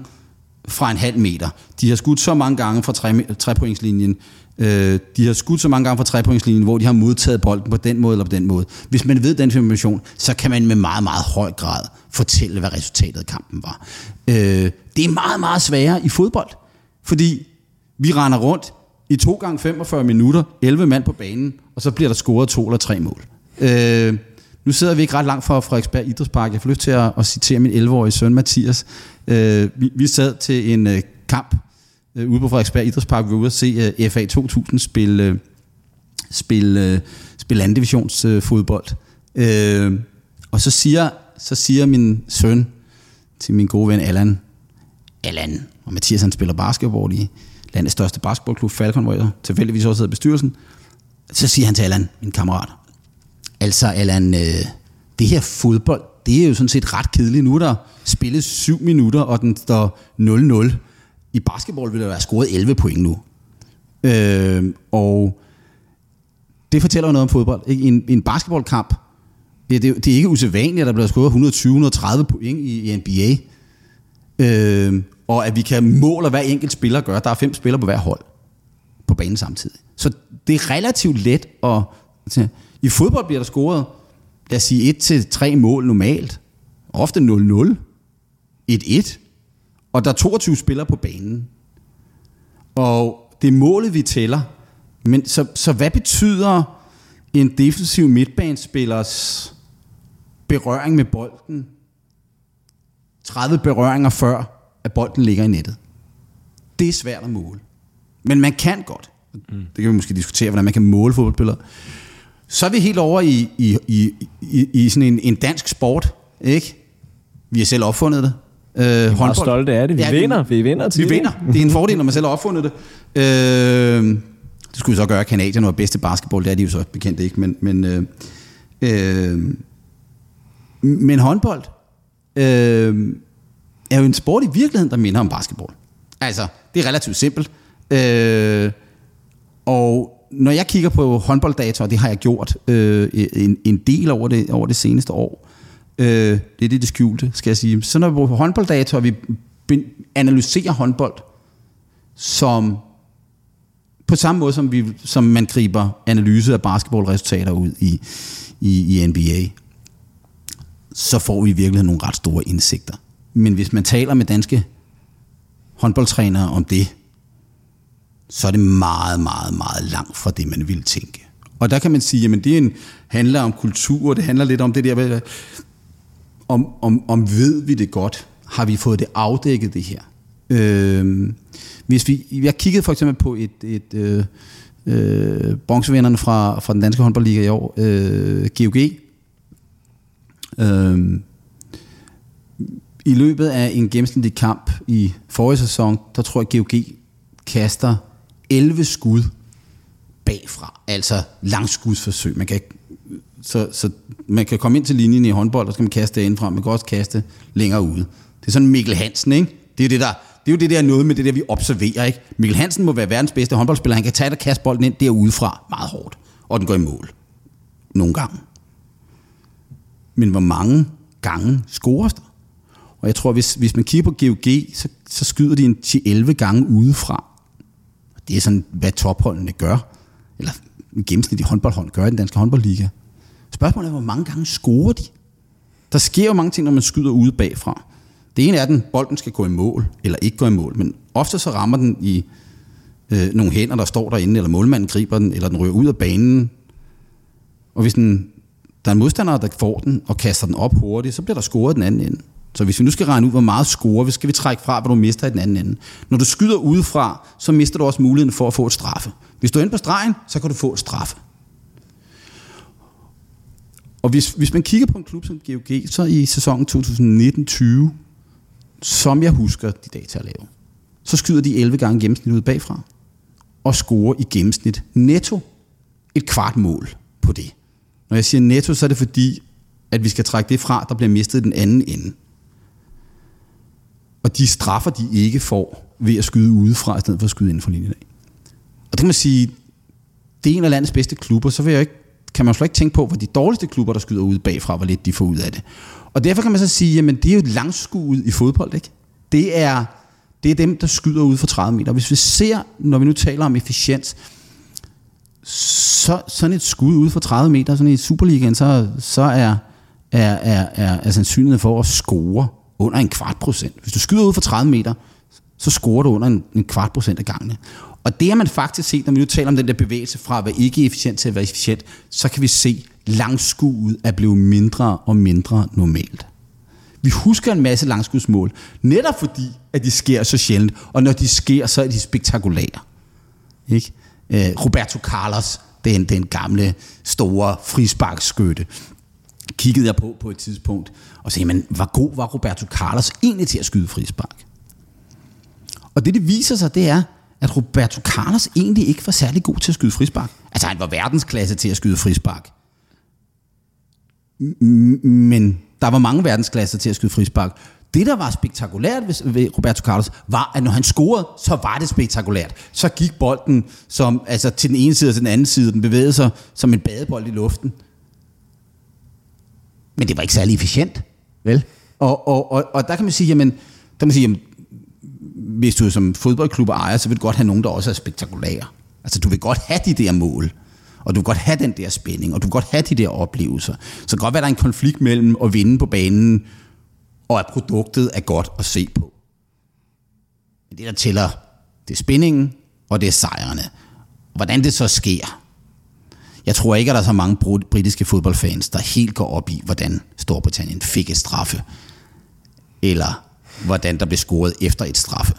fra en halv meter, de har skudt så mange gange fra tre, trepointslinjen, øh, de har skudt så mange gange fra trepointslinjen, hvor de har modtaget bolden på den måde eller på den måde. Hvis man ved den information, så kan man med meget, meget høj grad fortælle, hvad resultatet af kampen var. Øh, det er meget, meget sværere i fodbold, fordi vi render rundt i 2 gange 45 minutter, 11 mand på banen, og så bliver der scoret to eller tre mål. Øh, nu sidder vi ikke ret langt fra Frederiksberg Idrætspark. Jeg får lyst til at, at citere min 11-årige søn Mathias. Øh, vi, vi sad til en øh, kamp øh, ude på Frederiksberg Idrætspark. Vi var ude at se øh, FA 2000 spille, øh, spille, øh, spille anden divisionsfodbold. øh. Øh, og så siger, så siger min søn til min gode ven Allan, Allan, og Mathias han spiller basketball i landets største basketballklub, Falcon, hvor jeg tilfældigvis også sidder i bestyrelsen. Så siger han til Allan, min kammerat, altså Allan, øh, det her fodbold, det er jo sådan set ret kedeligt. Nu er der spillet 7 minutter, og den står 0-0. I basketball vil der være scoret 11 point nu. Øh, og det fortæller jo noget om fodbold. Ikke? En, en basketballkamp, det, det, det er ikke usædvanligt, at der bliver scoret 120-130 point i, i NBA. Øh, og at vi kan måle, hvad enkelt spiller gør. Der er fem spillere på hver hold på banen samtidig. Så det er relativt let at... I fodbold bliver der scoret, lad os sige, 1-3 mål normalt. Ofte 0-0. 1-1. Og der er 22 spillere på banen. Og det er målet, vi tæller. Men så, så hvad betyder en defensiv midtbanespillers berøring med bolden 30 berøringer før, at bolden ligger i nettet. Det er svært at måle. Men man kan godt. Mm. Det kan vi måske diskutere, hvordan man kan måle fodboldspillere. Så er vi helt over i, i, i, i, i sådan en, en dansk sport, ikke? Vi har selv opfundet det. Øh, vi er meget stolte af det. Vi ja, vinder. Vi vinder til Vi vinder. Det er en fordel, når man selv har opfundet det. Øh, det skulle vi så gøre, at Kanadien var bedste basketball. Det er de jo så bekendt ikke. Men, men, øh, øh, men håndbold, øh, er jo en sport i virkeligheden, der minder om basketball. Altså, det er relativt simpelt. Øh, og når jeg kigger på håndbolddata, og det har jeg gjort øh, en, en del over det, over det seneste år, øh, det er det, det skjulte, skal jeg sige. Så når vi på håndbolddata, og vi analyserer håndbold, som på samme måde, som, vi, som man griber analyse af basketballresultater ud i, i, i NBA, så får vi i virkeligheden nogle ret store indsigter. Men hvis man taler med danske håndboldtrænere om det, så er det meget, meget, meget langt fra det, man vil tænke. Og der kan man sige, at det en, handler om kultur, det handler lidt om det der, om, om, om ved vi det godt? Har vi fået det afdækket, det her? Øh, hvis vi, jeg kiggede for eksempel på et, et øh, øh, bronzevinderne fra, fra den danske håndboldliga i år, øh, GOG, øh, i løbet af en gennemsnitlig kamp i forrige sæson, der tror jeg, at GOG kaster 11 skud bagfra. Altså langskudsforsøg. Man kan, så, så man kan komme ind til linjen i håndbold, og så kan man kaste indfra. Man kan også kaste længere ude. Det er sådan Mikkel Hansen, ikke? Det er, det, der, det er jo det der noget med det der, vi observerer, ikke? Mikkel Hansen må være verdens bedste håndboldspiller. Han kan tage og kaste bolden ind derudefra meget hårdt. Og den går i mål. Nogle gange. Men hvor mange gange scores der? Og jeg tror, hvis, hvis man kigger på GOG, så, så skyder de en 10-11 gange udefra. Det er sådan, hvad topholdene gør. Eller gennemsnitlig håndboldhold gør i den danske håndboldliga. Spørgsmålet er, hvor mange gange scorer de? Der sker jo mange ting, når man skyder ude bagfra. Det ene er, at den, bolden skal gå i mål, eller ikke gå i mål. Men ofte så rammer den i øh, nogle hænder, der står derinde, eller målmanden griber den, eller den rører ud af banen. Og hvis den, der er en modstander, der får den og kaster den op hurtigt, så bliver der scoret den anden ende. Så hvis vi nu skal regne ud, hvor meget score, skal vi trække fra, hvad du mister i den anden ende. Når du skyder udefra, så mister du også muligheden for at få et straffe. Hvis du er inde på stregen, så kan du få et straffe. Og hvis, hvis man kigger på en klub som GOG, så i sæsonen 2019-20, som jeg husker de data at lave, så skyder de 11 gange gennemsnit ud bagfra, og scorer i gennemsnit netto et kvart mål på det. Når jeg siger netto, så er det fordi, at vi skal trække det fra, der bliver mistet i den anden ende og de straffer, de ikke får ved at skyde udefra, i stedet for at skyde inden for linjen af. Og det kan man sige, det er en af landets bedste klubber, så vil jeg ikke, kan man slet ikke tænke på, hvor de dårligste klubber, der skyder ud bagfra, hvor lidt de får ud af det. Og derfor kan man så sige, jamen det er jo et langskud i fodbold, ikke? Det er, det er dem, der skyder ud for 30 meter. Hvis vi ser, når vi nu taler om efficiens, så sådan et skud ud for 30 meter, sådan i Superligaen, så, så er, er, er, er, er sandsynligheden for at score under en kvart procent. Hvis du skyder ud for 30 meter, så scorer du under en, en kvart procent af gangene. Og det har man faktisk set, når vi nu taler om den der bevægelse fra at være ikke efficient til at være efficient, så kan vi se, langskuddet er blevet mindre og mindre normalt. Vi husker en masse langskudsmål, netop fordi, at de sker så sjældent, og når de sker, så er de spektakulære. Ikke? Øh, Roberto Carlos, den, den gamle, store frisparkskytte, kiggede jeg på på et tidspunkt, og sagde, men hvor god var Roberto Carlos egentlig til at skyde frispark? Og det, det viser sig, det er, at Roberto Carlos egentlig ikke var særlig god til at skyde frispark. Altså, han var verdensklasse til at skyde frispark. Men der var mange verdensklasser til at skyde frispark. Det, der var spektakulært ved Roberto Carlos, var, at når han scorede, så var det spektakulært. Så gik bolden som, altså, til den ene side og til den anden side. Den bevægede sig som en badebold i luften. Men det var ikke særlig efficient. Vel? Og, og, og, og der kan man sige, jamen, der kan man sige, jamen, hvis du som fodboldklub ejer, så vil du godt have nogen, der også er spektakulære. Altså, du vil godt have de der mål, og du vil godt have den der spænding, og du vil godt have de der oplevelser. Så det kan godt være, der er en konflikt mellem at vinde på banen, og at produktet er godt at se på. Men det, der tæller, det er spændingen, og det er sejrene. Hvordan det så sker, jeg tror ikke, at der er så mange britiske fodboldfans, der helt går op i, hvordan Storbritannien fik et straffe, eller hvordan der blev scoret efter et straffe.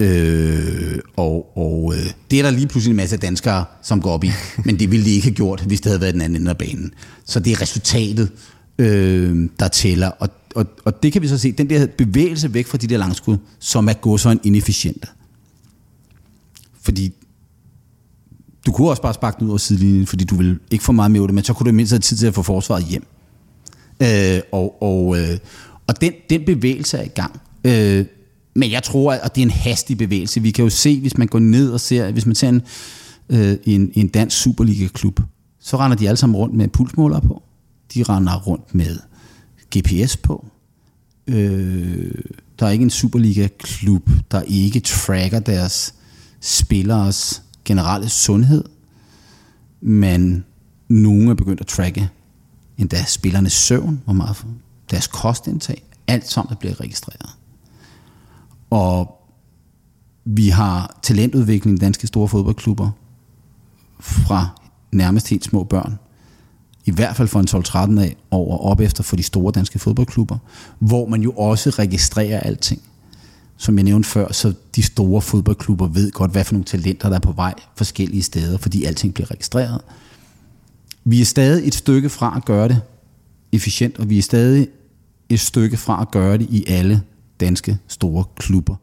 Øh, og og øh, det er der lige pludselig en masse danskere, som går op i, men det ville de ikke have gjort, hvis det havde været den anden ende af banen. Så det er resultatet, øh, der tæller, og, og, og det kan vi så se, den der bevægelse væk fra de der langskud, som er gået så en inefficiente. Fordi du kunne også bare sparke den ud over sidelinjen, fordi du vil ikke få meget med det, men så kunne du mindst have tid til at få forsvaret hjem. Øh, og og, øh, og den, den bevægelse er i gang. Øh, men jeg tror, at det er en hastig bevægelse. Vi kan jo se, hvis man går ned og ser, hvis man ser en, øh, en, en dansk Superliga-klub, så render de alle sammen rundt med pulsmåler på. De render rundt med GPS på. Øh, der er ikke en Superliga-klub, der ikke tracker deres spillers generelle sundhed, men nogen er begyndt at tracke endda spillernes søvn, hvor meget deres kostindtag, alt sammen bliver registreret. Og vi har talentudvikling i danske store fodboldklubber fra nærmest helt små børn, i hvert fald for en 12-13 af over op efter for de store danske fodboldklubber, hvor man jo også registrerer alting som jeg nævnte før, så de store fodboldklubber ved godt, hvad for nogle talenter, der er på vej forskellige steder, fordi alting bliver registreret. Vi er stadig et stykke fra at gøre det efficient, og vi er stadig et stykke fra at gøre det i alle danske store klubber.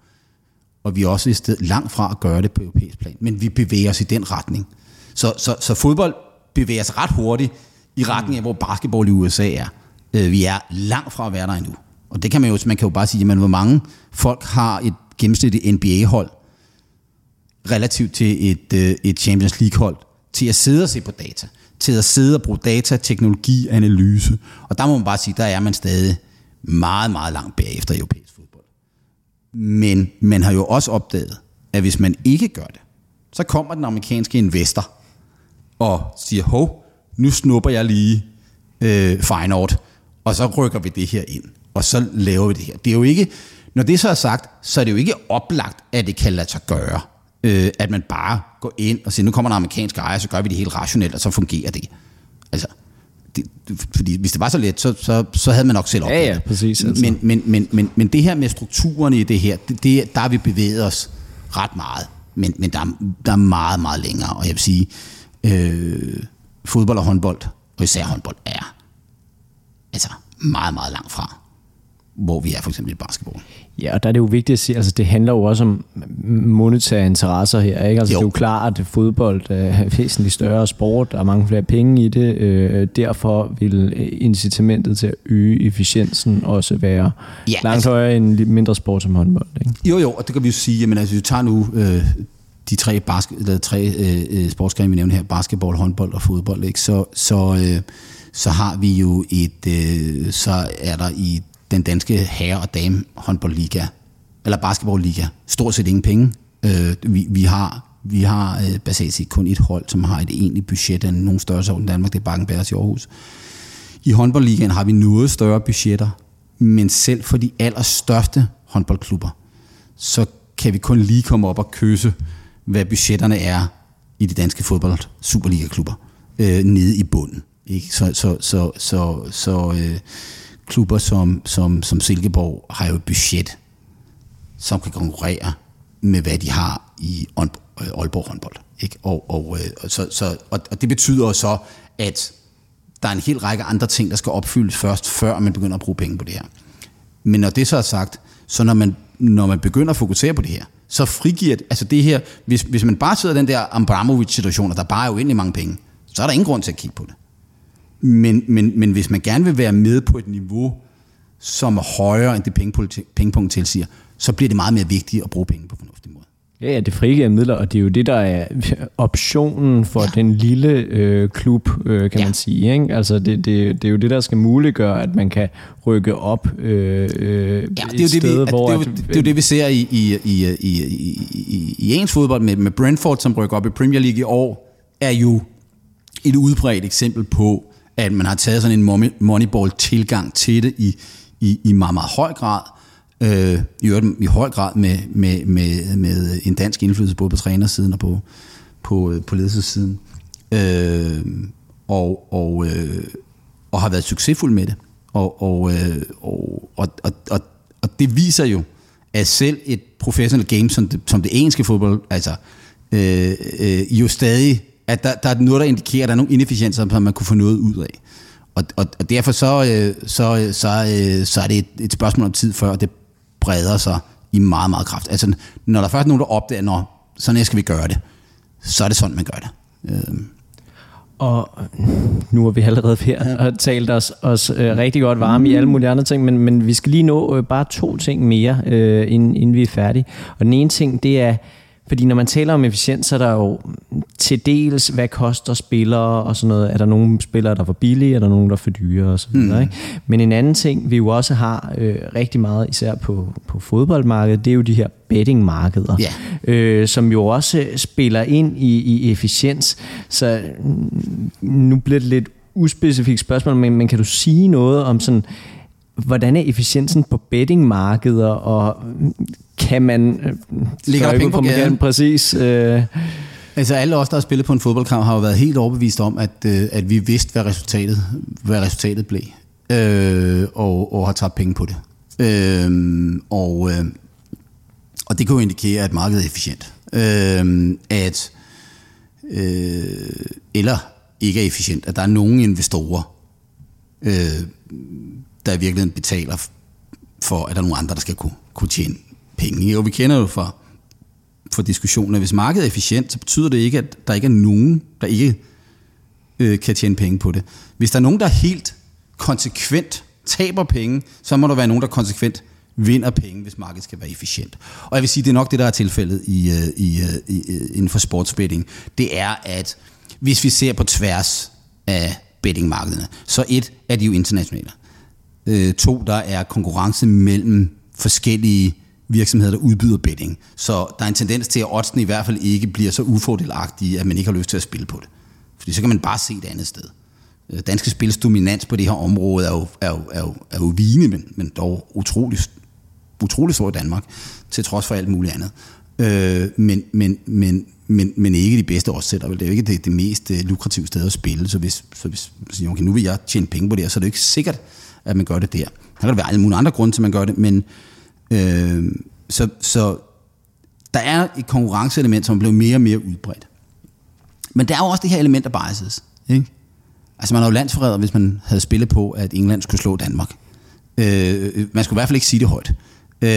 Og vi er også et sted langt fra at gøre det på europæisk plan, men vi bevæger os i den retning. Så, så, så fodbold bevæger sig ret hurtigt i retning af, hvor basketball i USA er. Øh, vi er langt fra at være der endnu. Og det kan man jo, man kan jo bare sige, jamen, hvor mange folk har et gennemsnitligt NBA-hold relativt til et, øh, et Champions League-hold, til at sidde og se på data, til at sidde og bruge data, teknologi, analyse. Og der må man bare sige, der er man stadig meget, meget langt bagefter europæisk fodbold. Men man har jo også opdaget, at hvis man ikke gør det, så kommer den amerikanske investor og siger, hov, nu snupper jeg lige øh, Feyenoord, og så rykker vi det her ind og så laver vi det her. Det er jo ikke, når det så er sagt, så er det jo ikke oplagt, at det kan lade sig gøre. Øh, at man bare går ind og siger, nu kommer en amerikansk ejer, så gør vi det helt rationelt, og så fungerer det. Altså, det, fordi hvis det var så let, så, så, så havde man nok selv opdaget ja, ja, præcis, altså. men, men, men, men, men det her med strukturerne i det her, det, det, der har vi bevæget os ret meget. Men, men der, der er meget, meget længere. Og jeg vil sige, øh, fodbold og håndbold, og især håndbold, er altså meget, meget langt fra hvor vi er for eksempel i basketball. Ja, og der er det jo vigtigt at sige, altså det handler jo også om monetære interesser her, ikke? Altså jo. det er jo klart, at fodbold er væsentligt større sport, der er mange flere penge i det, øh, derfor vil incitamentet til at øge efficiensen også være ja, langt altså, højere end mindre sport som håndbold, ikke? Jo, jo, og det kan vi jo sige, jamen altså, vi tager nu øh, de tre, basket, eller tre øh, øh sportsgrene, vi nævner her, basketball, håndbold og fodbold, ikke? Så, så, øh, så har vi jo et, øh, så er der i den danske herre- og dame håndboldliga, eller basketballliga, stort set ingen penge. Øh, vi, vi har, vi har øh, basalt set kun et hold, som har et egentligt budget af nogen størrelse i Danmark, det er Bakken i Aarhus. I håndboldligaen har vi noget større budgetter, men selv for de allerstørste håndboldklubber, så kan vi kun lige komme op og kysse, hvad budgetterne er i de danske fodbold Superliga-klubber, øh, nede i bunden. Ikke? Så, så, så, så, så øh, klubber som, som, som Silkeborg har jo et budget, som kan konkurrere med, hvad de har i øh, Aalborg håndbold. Ikke? Og, og, og, så, så, og, og det betyder så, at der er en hel række andre ting, der skal opfyldes først, før man begynder at bruge penge på det her. Men når det så er sagt, så når man, når man begynder at fokusere på det her, så frigiver det, altså det her, hvis, hvis man bare sidder i den der Abramovic-situation, og der bare er uendelig mange penge, så er der ingen grund til at kigge på det. Men, men, men hvis man gerne vil være med på et niveau, som er højere end det pengepunkt tilsiger, så bliver det meget mere vigtigt at bruge penge på fornuftig måde. Ja, ja, det frigiver midler, og det er jo det, der er optionen for ja. den lille øh, klub, øh, kan ja. man sige. Ikke? Altså, det, det, det er jo det, der skal muliggøre, at man kan rykke op øh, øh, ja, det er jo det, sted, vi, hvor... Det er, jo, det er jo det, vi ser i, i, i, i, i, i ens fodbold med, med Brentford, som rykker op i Premier League i år, er jo et udbredt eksempel på, at man har taget sådan en moneyball-tilgang til det i, i, i meget, meget høj grad, Øh, I øvrigt i høj grad med, med, med, med en dansk indflydelse både på trænersiden og på, på, øh, på ledelsessiden. Øh, og, og, øh, og har været succesfuld med det. Og, og, øh, og, og, og, og, og det viser jo, at selv et professional game som det, som det engelske fodbold, altså øh, øh, jo stadig, at der, der er noget, der indikerer, at der er nogle inefficienser, som man kunne få noget ud af. Og, og, og derfor så, øh, så, så, øh, så er det et, et spørgsmål om tid før, det breder sig i meget, meget kraft. Altså, når der først er nogen, der opdager, når sådan her skal vi gøre det, så er det sådan, man gør det. Øh. Og nu har vi allerede her og talt os, os øh, rigtig godt varme i alle mulige andre ting, men, men vi skal lige nå øh, bare to ting mere, øh, inden, inden vi er færdige. Og den ene ting, det er, fordi når man taler om efficiens, så er der jo til dels, hvad koster spillere og sådan noget. Er der nogle spillere, der er for billige? Er der nogen, der er for dyre? Og så videre, mm. ikke? Men en anden ting, vi jo også har øh, rigtig meget, især på, på fodboldmarkedet, det er jo de her bettingmarkeder, yeah. øh, som jo også spiller ind i, i efficiens. Så nu bliver det lidt uspecifikt spørgsmål, men, men kan du sige noget om sådan, hvordan er efficiensen på bettingmarkeder, og kan man... Øh, Ligger der penge på gaden? Præcis. Øh. Altså alle os, der har spillet på en fodboldkamp, har jo været helt overbevist om, at, øh, at vi vidste, hvad resultatet, hvad resultatet blev. Øh, og, og har tabt penge på det. Øh, og, øh, og det kan jo indikere, at markedet er efficient. Øh, at, øh, eller ikke er efficient. At der er nogle investorer, øh, der i virkeligheden betaler for, at der er nogle andre, der skal kunne, kunne tjene penge. Jo, vi kender jo fra, fra diskussionen, at hvis markedet er efficient, så betyder det ikke, at der ikke er nogen, der ikke øh, kan tjene penge på det. Hvis der er nogen, der helt konsekvent taber penge, så må der være nogen, der konsekvent vinder penge, hvis markedet skal være efficient. Og jeg vil sige, det er nok det, der er tilfældet i, øh, i, øh, i, i, inden for sportsbetting. Det er, at hvis vi ser på tværs af bettingmarkederne, så et er de jo internationale. Øh, to, der er konkurrence mellem forskellige virksomheder, der udbyder betting. Så der er en tendens til, at oddsene i hvert fald ikke bliver så ufordelagtige, at man ikke har lyst til at spille på det. Fordi så kan man bare se det andet sted. Øh, danske spils dominans på det her område er jo, er jo, er jo, er jo vigende, men, men dog utrolig, utrolig stor i Danmark, til trods for alt muligt andet. Øh, men, men, men, men, men ikke de bedste årsætter. Det er jo ikke det, det mest øh, lukrative sted at spille. Så hvis, så hvis siger, okay, nu vil jeg tjene penge på det her, så er det jo ikke sikkert, at man gør det der. Der kan der være alle mulige andre grunde til, at man gør det, men øh, så, så der er et konkurrenceelement, som er blevet mere og mere udbredt. Men der er jo også det her element af biases. Ikke? Altså man er jo landsforræder, hvis man havde spillet på, at England skulle slå Danmark. Øh, man skulle i hvert fald ikke sige det højt. Øh,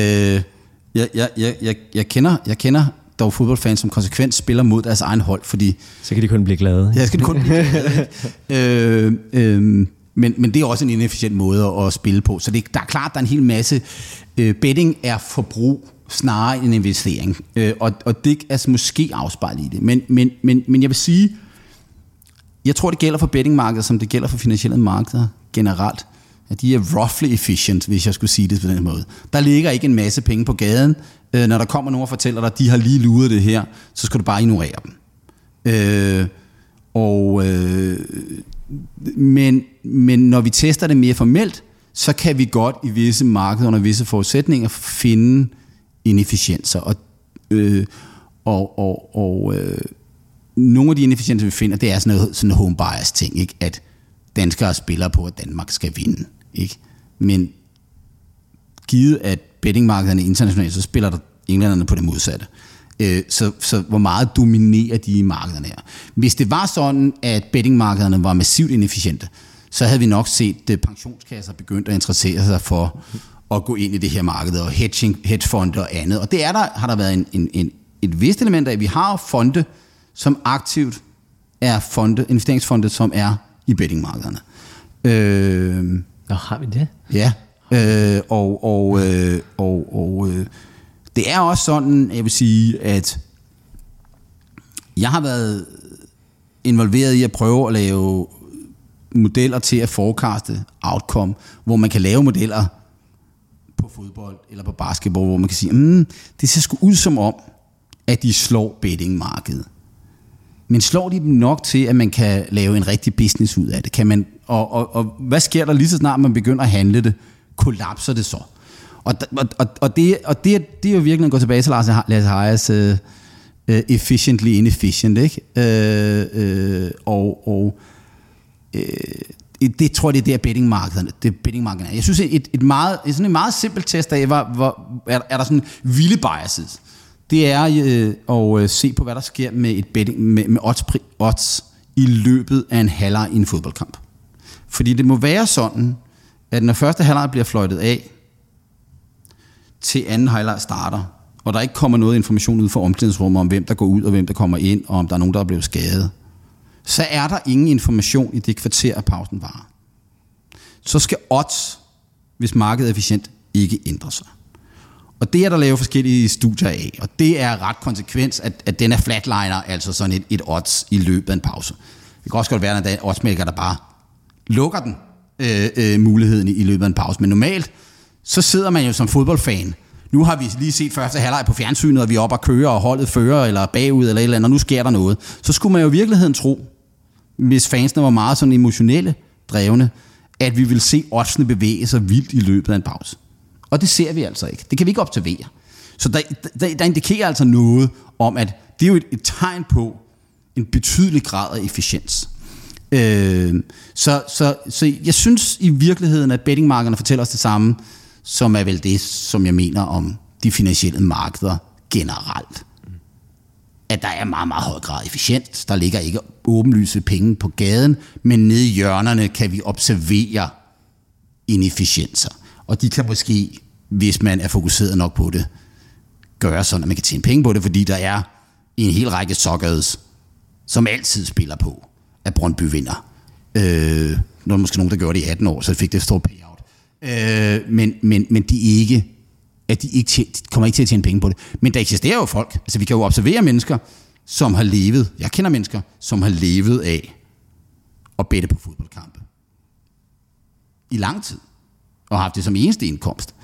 jeg, jeg, jeg, jeg, kender, jeg kender dog fodboldfans, som konsekvent spiller mod deres egen hold, fordi... Så kan de kun blive glade. Ja, så kan de kun blive glade. øh, øh, men, men det er også en inefficient måde at spille på. Så det, der er klart, der er en hel masse... Øh, betting er forbrug snarere end investering. Øh, og, og det er altså måske afspejlet i det. Men, men, men, men jeg vil sige, jeg tror, det gælder for bettingmarkedet, som det gælder for finansielle markeder generelt. At de er roughly efficient, hvis jeg skulle sige det på den måde. Der ligger ikke en masse penge på gaden. Øh, når der kommer nogen og fortæller dig, at de har lige luret det her, så skal du bare ignorere dem. Øh, og øh, men, men når vi tester det mere formelt, så kan vi godt i visse markeder under visse forudsætninger finde inefficienser. Og, øh, og, og, og øh, nogle af de inefficienser, vi finder, det er sådan noget, sådan home bias ting, ikke? at danskere spiller på, at Danmark skal vinde. Ikke? Men givet at bettingmarkederne internationalt, så spiller der englænderne på det modsatte. Øh, så, så hvor meget dominerer de markederne her? Hvis det var sådan, at bettingmarkederne var massivt inefficiente, så havde vi nok set at pensionskasser begyndt at interessere sig for at gå ind i det her marked, og hedging, hedgefonde og andet. Og det er der, har der været en, en, en, et vist element af. Vi har fonde, som aktivt er fonde, investeringsfonde, som er i bettingmarkederne. Øh, Nå, har vi det? Ja, øh, og, og, øh, og, og øh, det er også sådan, jeg vil sige, at jeg har været involveret i at prøve at lave modeller til at forekaste outcome, hvor man kan lave modeller på fodbold eller på basketball, hvor man kan sige, mm, det ser sgu ud som om, at de slår bettingmarkedet. Men slår de dem nok til, at man kan lave en rigtig business ud af det? Kan man, og, og, og hvad sker der lige så snart, man begynder at handle det? Kollapser det så? Og, og, og, det, og det, det er jo virkelig at gå tilbage til Lars, Lars Hayes uh, øh, uh, øh, efficiently inefficient, ikke? Uh, uh, og, og uh, det tror jeg, det er der bettingmarkederne, det bettingmarkederne er. Jeg synes, et, et meget, sådan en meget simpelt test af, hvor, hvor er, er der sådan vilde biases det er øh, at se på, hvad der sker med, et betting, med, med odds, odds i løbet af en halvleg i en fodboldkamp. Fordi det må være sådan, at når første halvleg bliver fløjtet af, til anden highlight starter, og der ikke kommer noget information ud fra omklædningsrummet om, hvem der går ud og hvem der kommer ind, og om der er nogen, der er blevet skadet, så er der ingen information i det kvarter, at pausen varer. Så skal odds, hvis markedet er efficient, ikke ændre sig. Og det er der lavet forskellige studier af, og det er ret konsekvens, at, at den er flatliner, altså sådan et, et odds i løbet af en pause. Det kan også godt være, at der er oddsmaker, der bare lukker den øh, øh, muligheden i, i løbet af en pause. Men normalt, så sidder man jo som fodboldfan. Nu har vi lige set første halvleg på fjernsynet, og vi er oppe og kører, og holdet fører, eller bagud, eller et eller andet, og nu sker der noget. Så skulle man jo i virkeligheden tro, hvis fansene var meget sådan emotionelle drevne, at vi vil se oddsene bevæge sig vildt i løbet af en pause. Og det ser vi altså ikke. Det kan vi ikke observere. Så der, der, der indikerer altså noget om, at det er jo et, et tegn på en betydelig grad af efficiens. Øh, så, så, så jeg synes i virkeligheden, at bettingmarkederne fortæller os det samme, som er vel det, som jeg mener om de finansielle markeder generelt. At der er meget, meget høj grad efficient. Der ligger ikke åbenlyse penge på gaden, men nede i hjørnerne kan vi observere inefficienser. Og de kan måske, hvis man er fokuseret nok på det, gøre sådan, at man kan tjene penge på det, fordi der er en hel række suckers, som altid spiller på, at Brøndby vinder. Øh, nu er der måske nogen, der gjorde det i 18 år, så fik det stor stort. Øh, men, men, men de ikke at de ikke tjene, de kommer ikke til at tjene penge på det. Men der eksisterer jo folk. Altså vi kan jo observere mennesker, som har levet, jeg kender mennesker, som har levet af at bette på fodboldkampe. I lang tid og har haft det som eneste indkomst.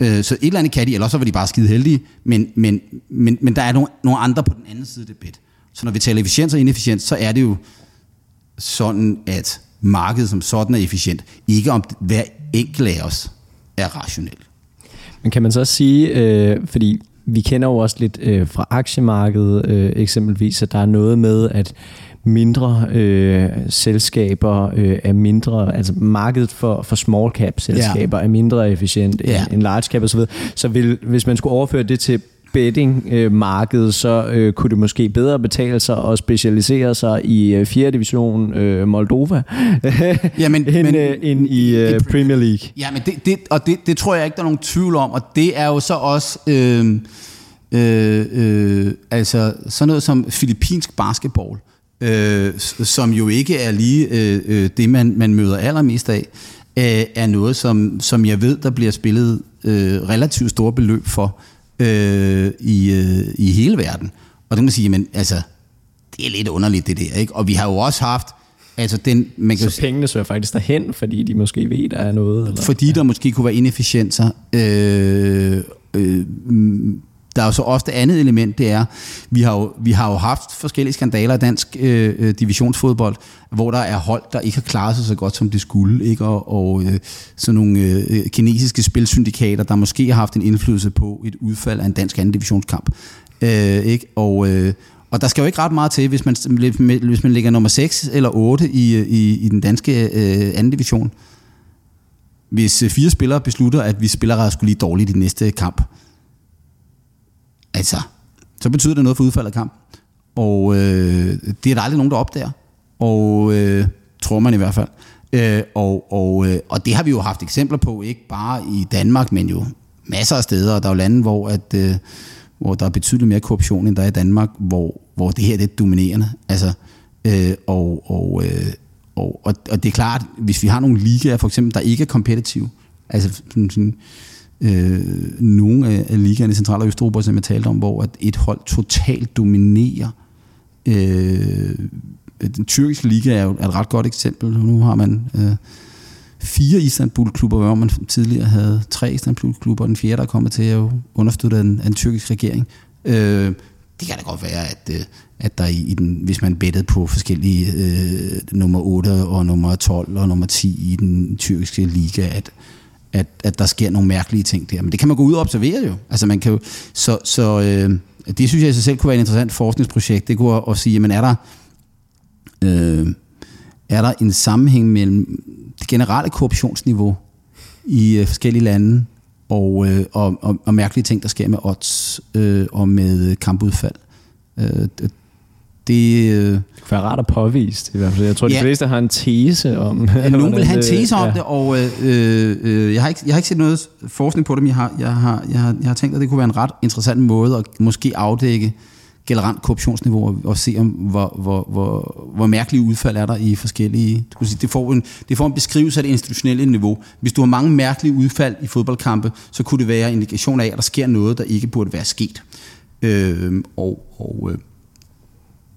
Øh, så et eller andet kan de, eller så var de bare skide heldige, men, men, men, men der er nogle, nogle andre på den anden side af det bed. Så når vi taler efficiens og inefficiens, så er det jo sådan, at markedet som sådan er efficient. Ikke om hver enkelt af os er rationel. Men kan man så sige, øh, fordi vi kender jo også lidt øh, fra aktiemarkedet øh, eksempelvis, at der er noget med, at mindre øh, selskaber øh, er mindre, altså markedet for, for small cap selskaber ja. er mindre efficient ja. end, large cap osv. Så, så vil, hvis man skulle overføre det til betting-markedet, så øh, kunne det måske bedre betale sig at specialisere sig i øh, 4. division øh, Moldova, ja, men, end, men, øh, end i øh, Premier League. Ja, men det, det, og det, det tror jeg ikke, der er nogen tvivl om, og det er jo så også... Øh, øh, øh, altså sådan noget som filippinsk basketball øh, som jo ikke er lige øh, øh, det, man, man møder allermest af, øh, er noget, som, som jeg ved, der bliver spillet øh, relativt store beløb for øh, i, øh, i hele verden. Og det kan man sige, men altså, det er lidt underligt det der, ikke? Og vi har jo også haft, Altså den, man kan så pengene søger faktisk derhen, fordi de måske ved, der er noget? Eller? Fordi der måske kunne være inefficienser. Øh, øh, der er jo så også det andet element, det er, vi har jo, vi har jo haft forskellige skandaler i dansk øh, øh divisionsfodbold, hvor der er hold, der ikke har klaret sig så godt, som de skulle, ikke? og, og øh, sådan nogle øh, øh, kinesiske spilsyndikater, der måske har haft en indflydelse på et udfald af en dansk anden divisionskamp. Øh, ikke? Og, øh, og der skal jo ikke ret meget til, hvis man, hvis man ligger nummer 6 eller 8 i, øh, i, i den danske øh, anden division. hvis fire spillere beslutter, at vi spiller skulle lige dårligt i den næste kamp, altså, så betyder det noget for udfaldet af kamp. Og øh, det er der aldrig nogen, der opdager. Og øh, tror man i hvert fald. Øh, og, og, øh, og det har vi jo haft eksempler på, ikke bare i Danmark, men jo masser af steder. Og der er jo lande, hvor, at, øh, hvor der er betydeligt mere korruption, end der er i Danmark, hvor, hvor det her det er dominerende. Altså, øh, og, og, øh, og, og, og det er klart, hvis vi har nogle ligaer, for eksempel, der ikke er kompetitive, altså sådan, sådan, øh, nogle af, af ligaerne i Central- og Østeuropa, som jeg talte om, hvor at et hold totalt dominerer øh, den tyrkiske liga er jo et ret godt eksempel. Nu har man øh, fire Istanbul-klubber, hvor man tidligere havde tre Istanbul-klubber, den fjerde, der er kommet til at understøtte en, en tyrkisk regering. Øh, det kan da godt være, at, øh, at der i, i den, hvis man bettede på forskellige øh, nummer 8 og nummer 12 og nummer 10 i den tyrkiske liga, at, at, at der sker nogle mærkelige ting der. Men det kan man gå ud og observere jo. Altså man kan jo så, så øh, det synes jeg i sig selv kunne være et interessant forskningsprojekt. Det kunne at sige, jamen er der, øh, er der en sammenhæng mellem det generelle korruptionsniveau i øh, forskellige lande og, øh, og, og, og mærkelige ting, der sker med odds øh, og med kampudfald. Øh, det, øh, det kunne være rart at påvise det i hvert fald. Jeg tror, ja. de fleste har en tese om Nogen vil have en tese om ja. det, og øh, øh, jeg, har ikke, jeg har ikke set noget forskning på det, men jeg har, jeg, har, jeg, har, jeg har tænkt, at det kunne være en ret interessant måde at måske afdække generelt korruptionsniveau og se, om hvor, hvor, hvor, hvor mærkelige udfald er der i forskellige... Du kan sige, det, får en, det får en beskrivelse af det institutionelle niveau. Hvis du har mange mærkelige udfald i fodboldkampe, så kunne det være en indikation af, at der sker noget, der ikke burde være sket. Øh, og og øh,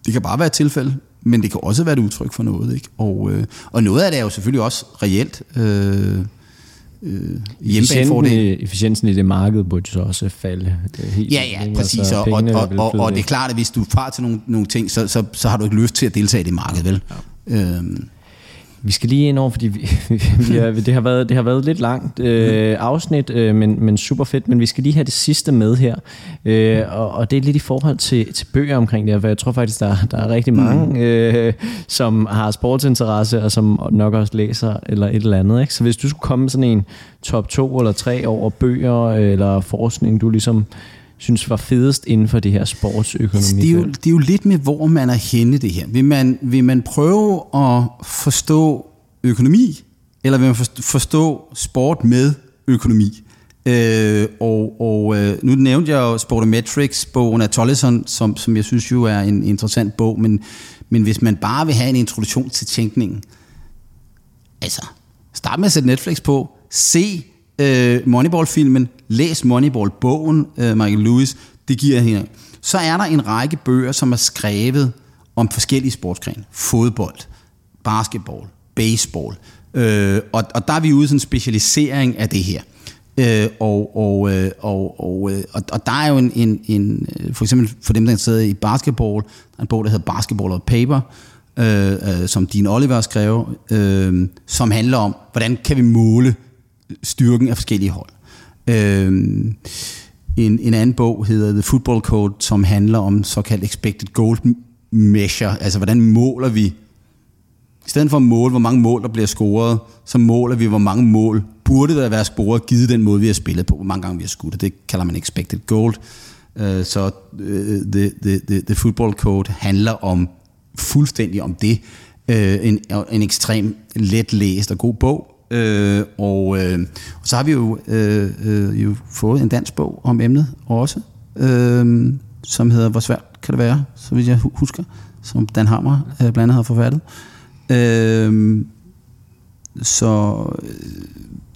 det kan bare være et tilfælde, men det kan også være et udtryk for noget. Ikke? Og, øh, og noget af det er jo selvfølgelig også reelt. Øh, øh, hjemmebanefordel. Efficiensen i det marked burde så også falde. Helt ja, ja, præcis. Altså, og, og, og, og det er klart, at hvis du far til nogle, nogle ting, så, så, så har du ikke lyst til at deltage i det marked, vel? Ja. Øhm, vi skal lige ind over, fordi vi, vi har, det, har været, det har været lidt langt øh, afsnit, øh, men, men super fedt. Men vi skal lige have det sidste med her. Øh, og, og det er lidt i forhold til, til bøger omkring det her, for jeg tror faktisk, der, der er rigtig mange, mm. øh, som har sportsinteresse, og som nok også læser eller et eller andet. Ikke? Så hvis du skulle komme med sådan en top 2 eller 3 over bøger eller forskning, du ligesom synes var fedest inden for det her sportsøkonomi? Det er, jo, det er jo lidt med, hvor man er henne det her. Vil man, vil man prøve at forstå økonomi, eller vil man forstå sport med økonomi? Øh, og og øh, nu nævnte jeg jo Sportometrics, bogen af Tollison, som, som jeg synes jo er en interessant bog, men, men hvis man bare vil have en introduktion til tænkningen, altså, start med at sætte Netflix på, se øh, Moneyball-filmen, læs Moneyball-bogen, øh, Michael Lewis, det giver hende. Så er der en række bøger, som er skrevet om forskellige sportsgrene. Fodbold, basketball, baseball. Øh, og, og der er vi ude i sådan en specialisering af det her. Øh, og, og, øh, og, og, øh, og, og der er jo en, en, en, øh, for eksempel for dem, der sidder i basketball, der er en bog, der hedder Basketball og Paper, øh, øh, som Dean Oliver skrev, øh, som handler om, hvordan kan vi måle styrken af forskellige hold. Øh, en, en anden bog hedder The Football Code, som handler om såkaldt expected goal measure, altså hvordan måler vi, i stedet for at måle, hvor mange mål der bliver scoret, så måler vi, hvor mange mål burde der være scoret, givet den måde, vi har spillet på, hvor mange gange vi har skudt. Det kalder man expected goal. Uh, så uh, the, the, the, the Football Code handler om fuldstændig om det. Uh, en, en ekstrem let læst og god bog, Øh, og, øh, og så har vi jo, øh, øh, jo fået en dansk bog om emnet også, øh, som hedder Hvor svært kan det være, så vidt jeg husker, som Dan Hammer øh, blandt andet har forfattet. Øh, så øh,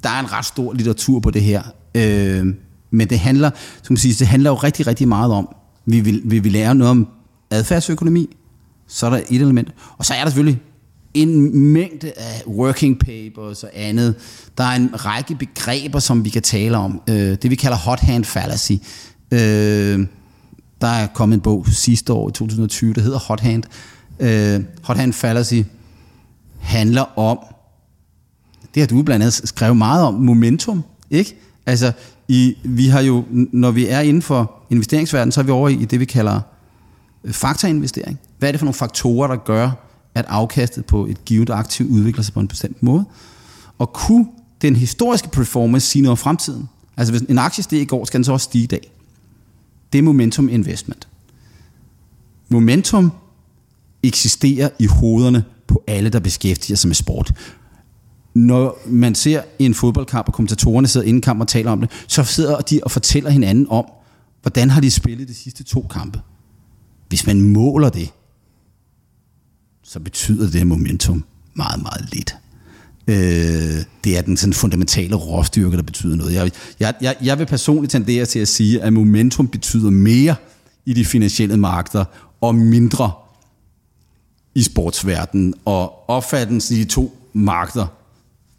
der er en ret stor litteratur på det her. Øh, men det handler, som sige, det handler jo rigtig, rigtig meget om, vi vil, vi vil lære noget om adfærdsøkonomi, så er der et element. Og så er der selvfølgelig en mængde af working papers og andet. Der er en række begreber, som vi kan tale om. Øh, det vi kalder hot hand fallacy. Øh, der er kommet en bog sidste år i 2020, der hedder Hot Hand. Øh, hot Hand Fallacy handler om, det har du blandt andet skrevet meget om, momentum. Ikke? Altså, i, vi har jo, når vi er inden for investeringsverdenen, så er vi over i det, vi kalder øh, faktainvestering. Hvad er det for nogle faktorer, der gør, at afkastet på et givet aktiv udvikler sig på en bestemt måde. Og kunne den historiske performance sige noget om fremtiden. Altså hvis en aktie steg i går, skal den så også stige i dag. Det er momentum investment. Momentum eksisterer i hovederne på alle, der beskæftiger sig med sport. Når man ser en fodboldkamp, og kommentatorerne sidder inden kamp og taler om det, så sidder de og fortæller hinanden om, hvordan har de spillet de sidste to kampe. Hvis man måler det, så betyder det momentum meget, meget lidt. Øh, det er den sådan fundamentale råstyrke, der betyder noget. Jeg, jeg, jeg, jeg vil personligt tendere til at sige, at momentum betyder mere i de finansielle markeder, og mindre i sportsverdenen. Og opfattelsen i de to markeder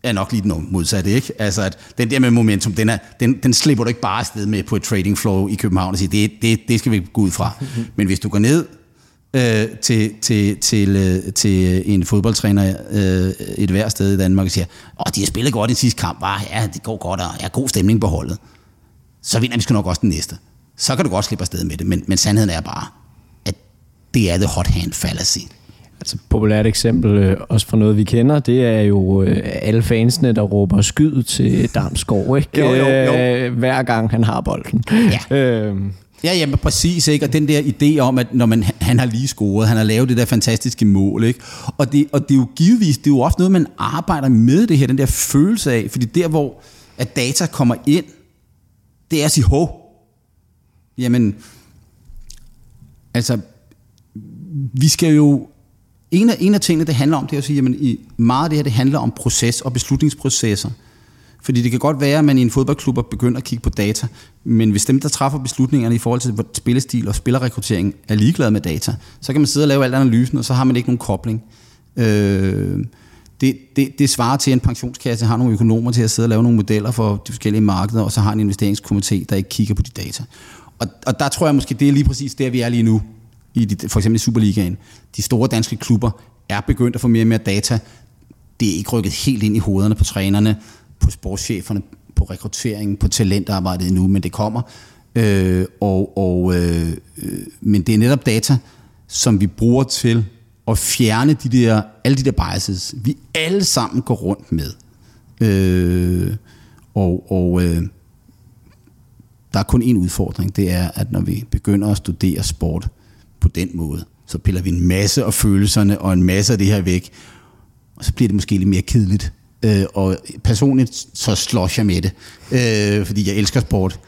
er nok lige den modsatte, ikke? Altså, at den der med momentum, den, er, den, den slipper du ikke bare afsted med på et trading flow i København og sige, det, det, det skal vi gå ud fra. Men hvis du går ned øh, til, til, til, øh, til en fodboldtræner øh, et hvert sted i Danmark og siger, åh, de har spillet godt i sidste kamp, var, ja, det går godt, og jeg har god stemning på holdet. Så vinder vi sgu nok også den næste. Så kan du godt slippe afsted med det, men, men sandheden er bare, at det er the hot hand fallacy. Altså populært eksempel, øh, også fra noget vi kender, det er jo øh, alle fansene, der råber skyd til Damsgaard, ikke? Jo, jo, jo. Øh, hver gang han har bolden. Ja. Øh, Ja, jamen præcis, ikke? Og den der idé om, at når man, han har lige scoret, han har lavet det der fantastiske mål, ikke? Og det, og det er jo givetvis, det er jo ofte noget, man arbejder med det her, den der følelse af, fordi der, hvor at data kommer ind, det er at sige, hov, jamen, altså, vi skal jo, en af, en af tingene, det handler om, det er at sige, jamen, i meget af det her, det handler om proces og beslutningsprocesser. Fordi det kan godt være, at man i en fodboldklub begynder at kigge på data, men hvis dem, der træffer beslutningerne i forhold til spillestil og spillerrekruttering, er ligeglade med data, så kan man sidde og lave alt analysen, og så har man ikke nogen kobling. Øh, det, det, det svarer til, at en pensionskasse har nogle økonomer til at sidde og lave nogle modeller for de forskellige markeder, og så har en investeringskomité, der ikke kigger på de data. Og, og der tror jeg måske, det er lige præcis der, vi er lige nu, i de, for eksempel i Superligaen. De store danske klubber er begyndt at få mere og mere data. Det er ikke rykket helt ind i hovederne på trænerne på sportscheferne, på rekrutteringen, på talentarbejdet endnu, men det kommer. Øh, og, og, øh, øh, men det er netop data, som vi bruger til at fjerne de der, alle de der biases, vi alle sammen går rundt med. Øh, og og øh, der er kun en udfordring, det er, at når vi begynder at studere sport på den måde, så piller vi en masse af følelserne og en masse af det her væk, og så bliver det måske lidt mere kedeligt. Øh, og personligt så slås jeg med det, øh, fordi jeg elsker sport.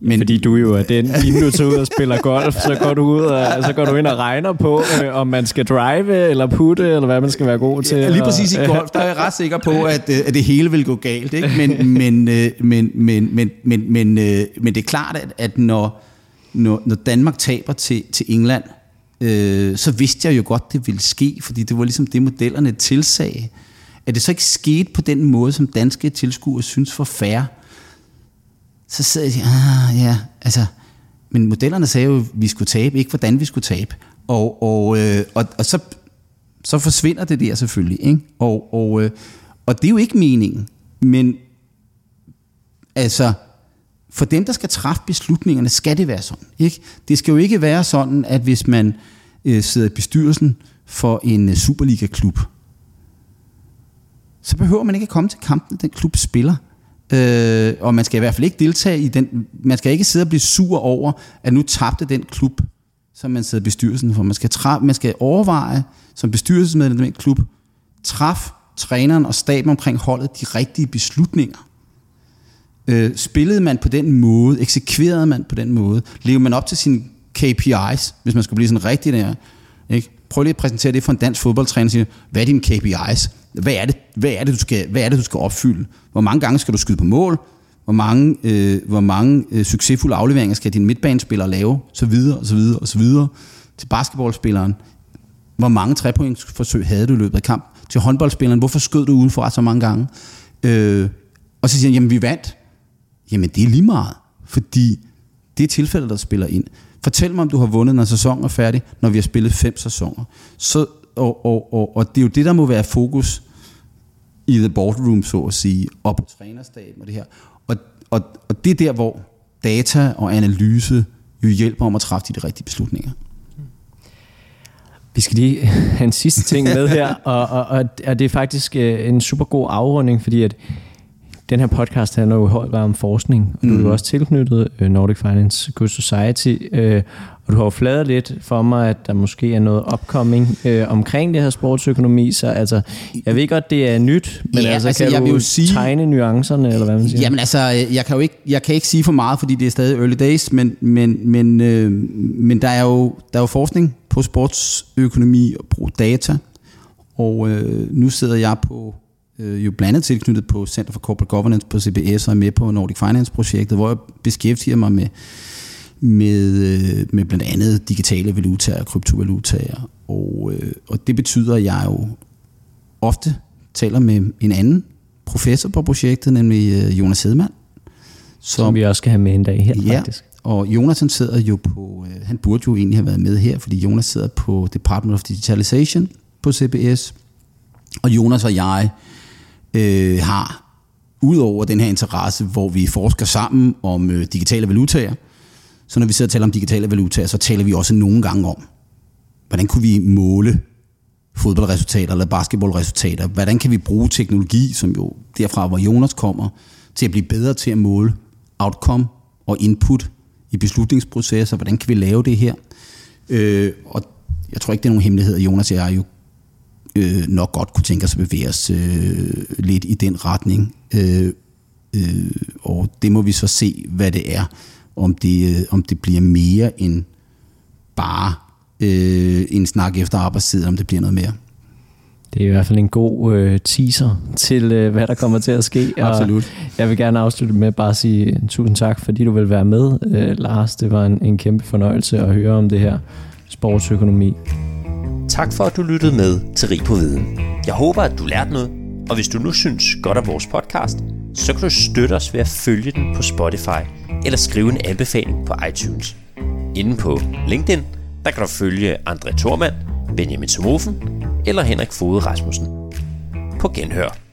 Men, fordi du jo er den, inden du tager ud og spiller golf, så går du ud og, så går du ind og regner på, øh, om man skal drive eller putte, eller hvad man skal være god til. Ja, lige præcis i golf, der er jeg ret sikker på, at, øh, at det hele vil gå galt. Ikke? Men, men, øh, men, men, men, men, men, øh, men det er klart, at, at når, når, når Danmark taber til, til England, øh, så vidste jeg jo godt, det ville ske, fordi det var ligesom det, modellerne tilsagde at det så ikke skete på den måde, som danske tilskuere synes for færre, så sidder jeg og siger, ah, ja, altså, men modellerne sagde jo, at vi skulle tabe, ikke hvordan vi skulle tabe. Og, og, øh, og, og så, så forsvinder det der selvfølgelig. Ikke? Og, og, øh, og det er jo ikke meningen. Men altså, for dem, der skal træffe beslutningerne, skal det være sådan. Ikke? Det skal jo ikke være sådan, at hvis man øh, sidder i bestyrelsen for en øh, Superliga-klub, så behøver man ikke at komme til kampen, den klub spiller. Øh, og man skal i hvert fald ikke deltage i den, man skal ikke sidde og blive sur over, at nu tabte den klub, som man sidder i bestyrelsen for. Man skal, tra- man skal overveje, som bestyrelsesmedlem i den klub, træf træneren og staben omkring holdet de rigtige beslutninger. Øh, spillede man på den måde, eksekverede man på den måde, levede man op til sine KPIs, hvis man skulle blive sådan rigtig der. Prøv lige at præsentere det for en dansk fodboldtræner. Sige, hvad er dine KPIs? Hvad er, det, hvad, er det, du skal, hvad er det, du skal opfylde? Hvor mange gange skal du skyde på mål? Hvor mange, øh, hvor mange øh, succesfulde afleveringer skal din midtbanespiller lave? Så videre, og så videre, og så videre. Til basketballspilleren. Hvor mange trepointsforsøg havde du i løbet af kamp? Til håndboldspilleren, hvorfor skød du udenfor så mange gange? Øh, og så siger han, jamen vi vandt. Jamen det er lige meget, fordi det er tilfældet, der spiller ind. Fortæl mig, om du har vundet, når sæsonen er færdig, når vi har spillet fem sæsoner. Så, og, og, og, og det er jo det, der må være fokus i the boardroom, så at sige, og på trænerstaben og det her. Og, og, og det er der, hvor data og analyse jo hjælper om at træffe de rigtige beslutninger. Vi skal lige have en sidste ting med her, og, og, og, det er faktisk øh, en super god afrunding, fordi at den her podcast handler jo i høj grad om forskning, og mm. du er jo mm. også tilknyttet uh, Nordic Finance Good Society, uh, og du har jo fladet lidt for mig, at der måske er noget upcoming uh, omkring det her sportsøkonomi, så altså, jeg ved godt, det er nyt, men ja, altså, altså, kan jeg du vil jo sige, tegne nuancerne, eller hvad man siger? Jamen altså, jeg kan jo ikke, jeg kan ikke sige for meget, fordi det er stadig early days, men, men, men, øh, men der, er jo, der er jo forskning på sportsøkonomi og brug data, og øh, nu sidder jeg på øh, jo blandt andet tilknyttet på Center for Corporate Governance på CBS og er med på Nordic Finance-projektet, hvor jeg beskæftiger mig med, med, øh, med blandt andet digitale valutaer og kryptovalutaer. Og, øh, og det betyder, at jeg jo ofte taler med en anden professor på projektet, nemlig øh, Jonas Hedman. Som, som vi også skal have med en dag her, ja, faktisk. Og Jonas han sidder jo på, øh, han burde jo egentlig have været med her, fordi Jonas sidder på Department of Digitalization på CBS. Og Jonas og jeg øh, har, udover den her interesse, hvor vi forsker sammen om øh, digitale valutaer, så når vi sidder og taler om digitale valutaer, så taler vi også nogle gange om, hvordan kunne vi måle fodboldresultater eller basketballresultater? Hvordan kan vi bruge teknologi, som jo derfra, hvor Jonas kommer, til at blive bedre til at måle outcome og input i beslutningsprocesser? Hvordan kan vi lave det her? Øh, og jeg tror ikke, det er nogen hemmelighed, at Jonas og jeg jo øh, nok godt kunne tænke os at bevæge os øh, lidt i den retning. Øh, øh, og det må vi så se, hvad det er. Om det, øh, om det bliver mere end bare øh, en snak efter arbejdstid, om det bliver noget mere. Det er i hvert fald en god øh, teaser til, øh, hvad der kommer til at ske. Absolut. Og jeg vil gerne afslutte med bare at sige tusind tak, fordi du vil være med, øh, Lars. Det var en, en kæmpe fornøjelse at høre om det her sportsøkonomi. Tak for, at du lyttede med til Rig på Viden. Jeg håber, at du lærte noget, og hvis du nu synes godt af vores podcast, så kan du støtte os ved at følge den på Spotify eller skrive en anbefaling på iTunes. Inden på LinkedIn, der kan du følge André Thormand, Benjamin Somofen eller Henrik Fode Rasmussen. På genhør.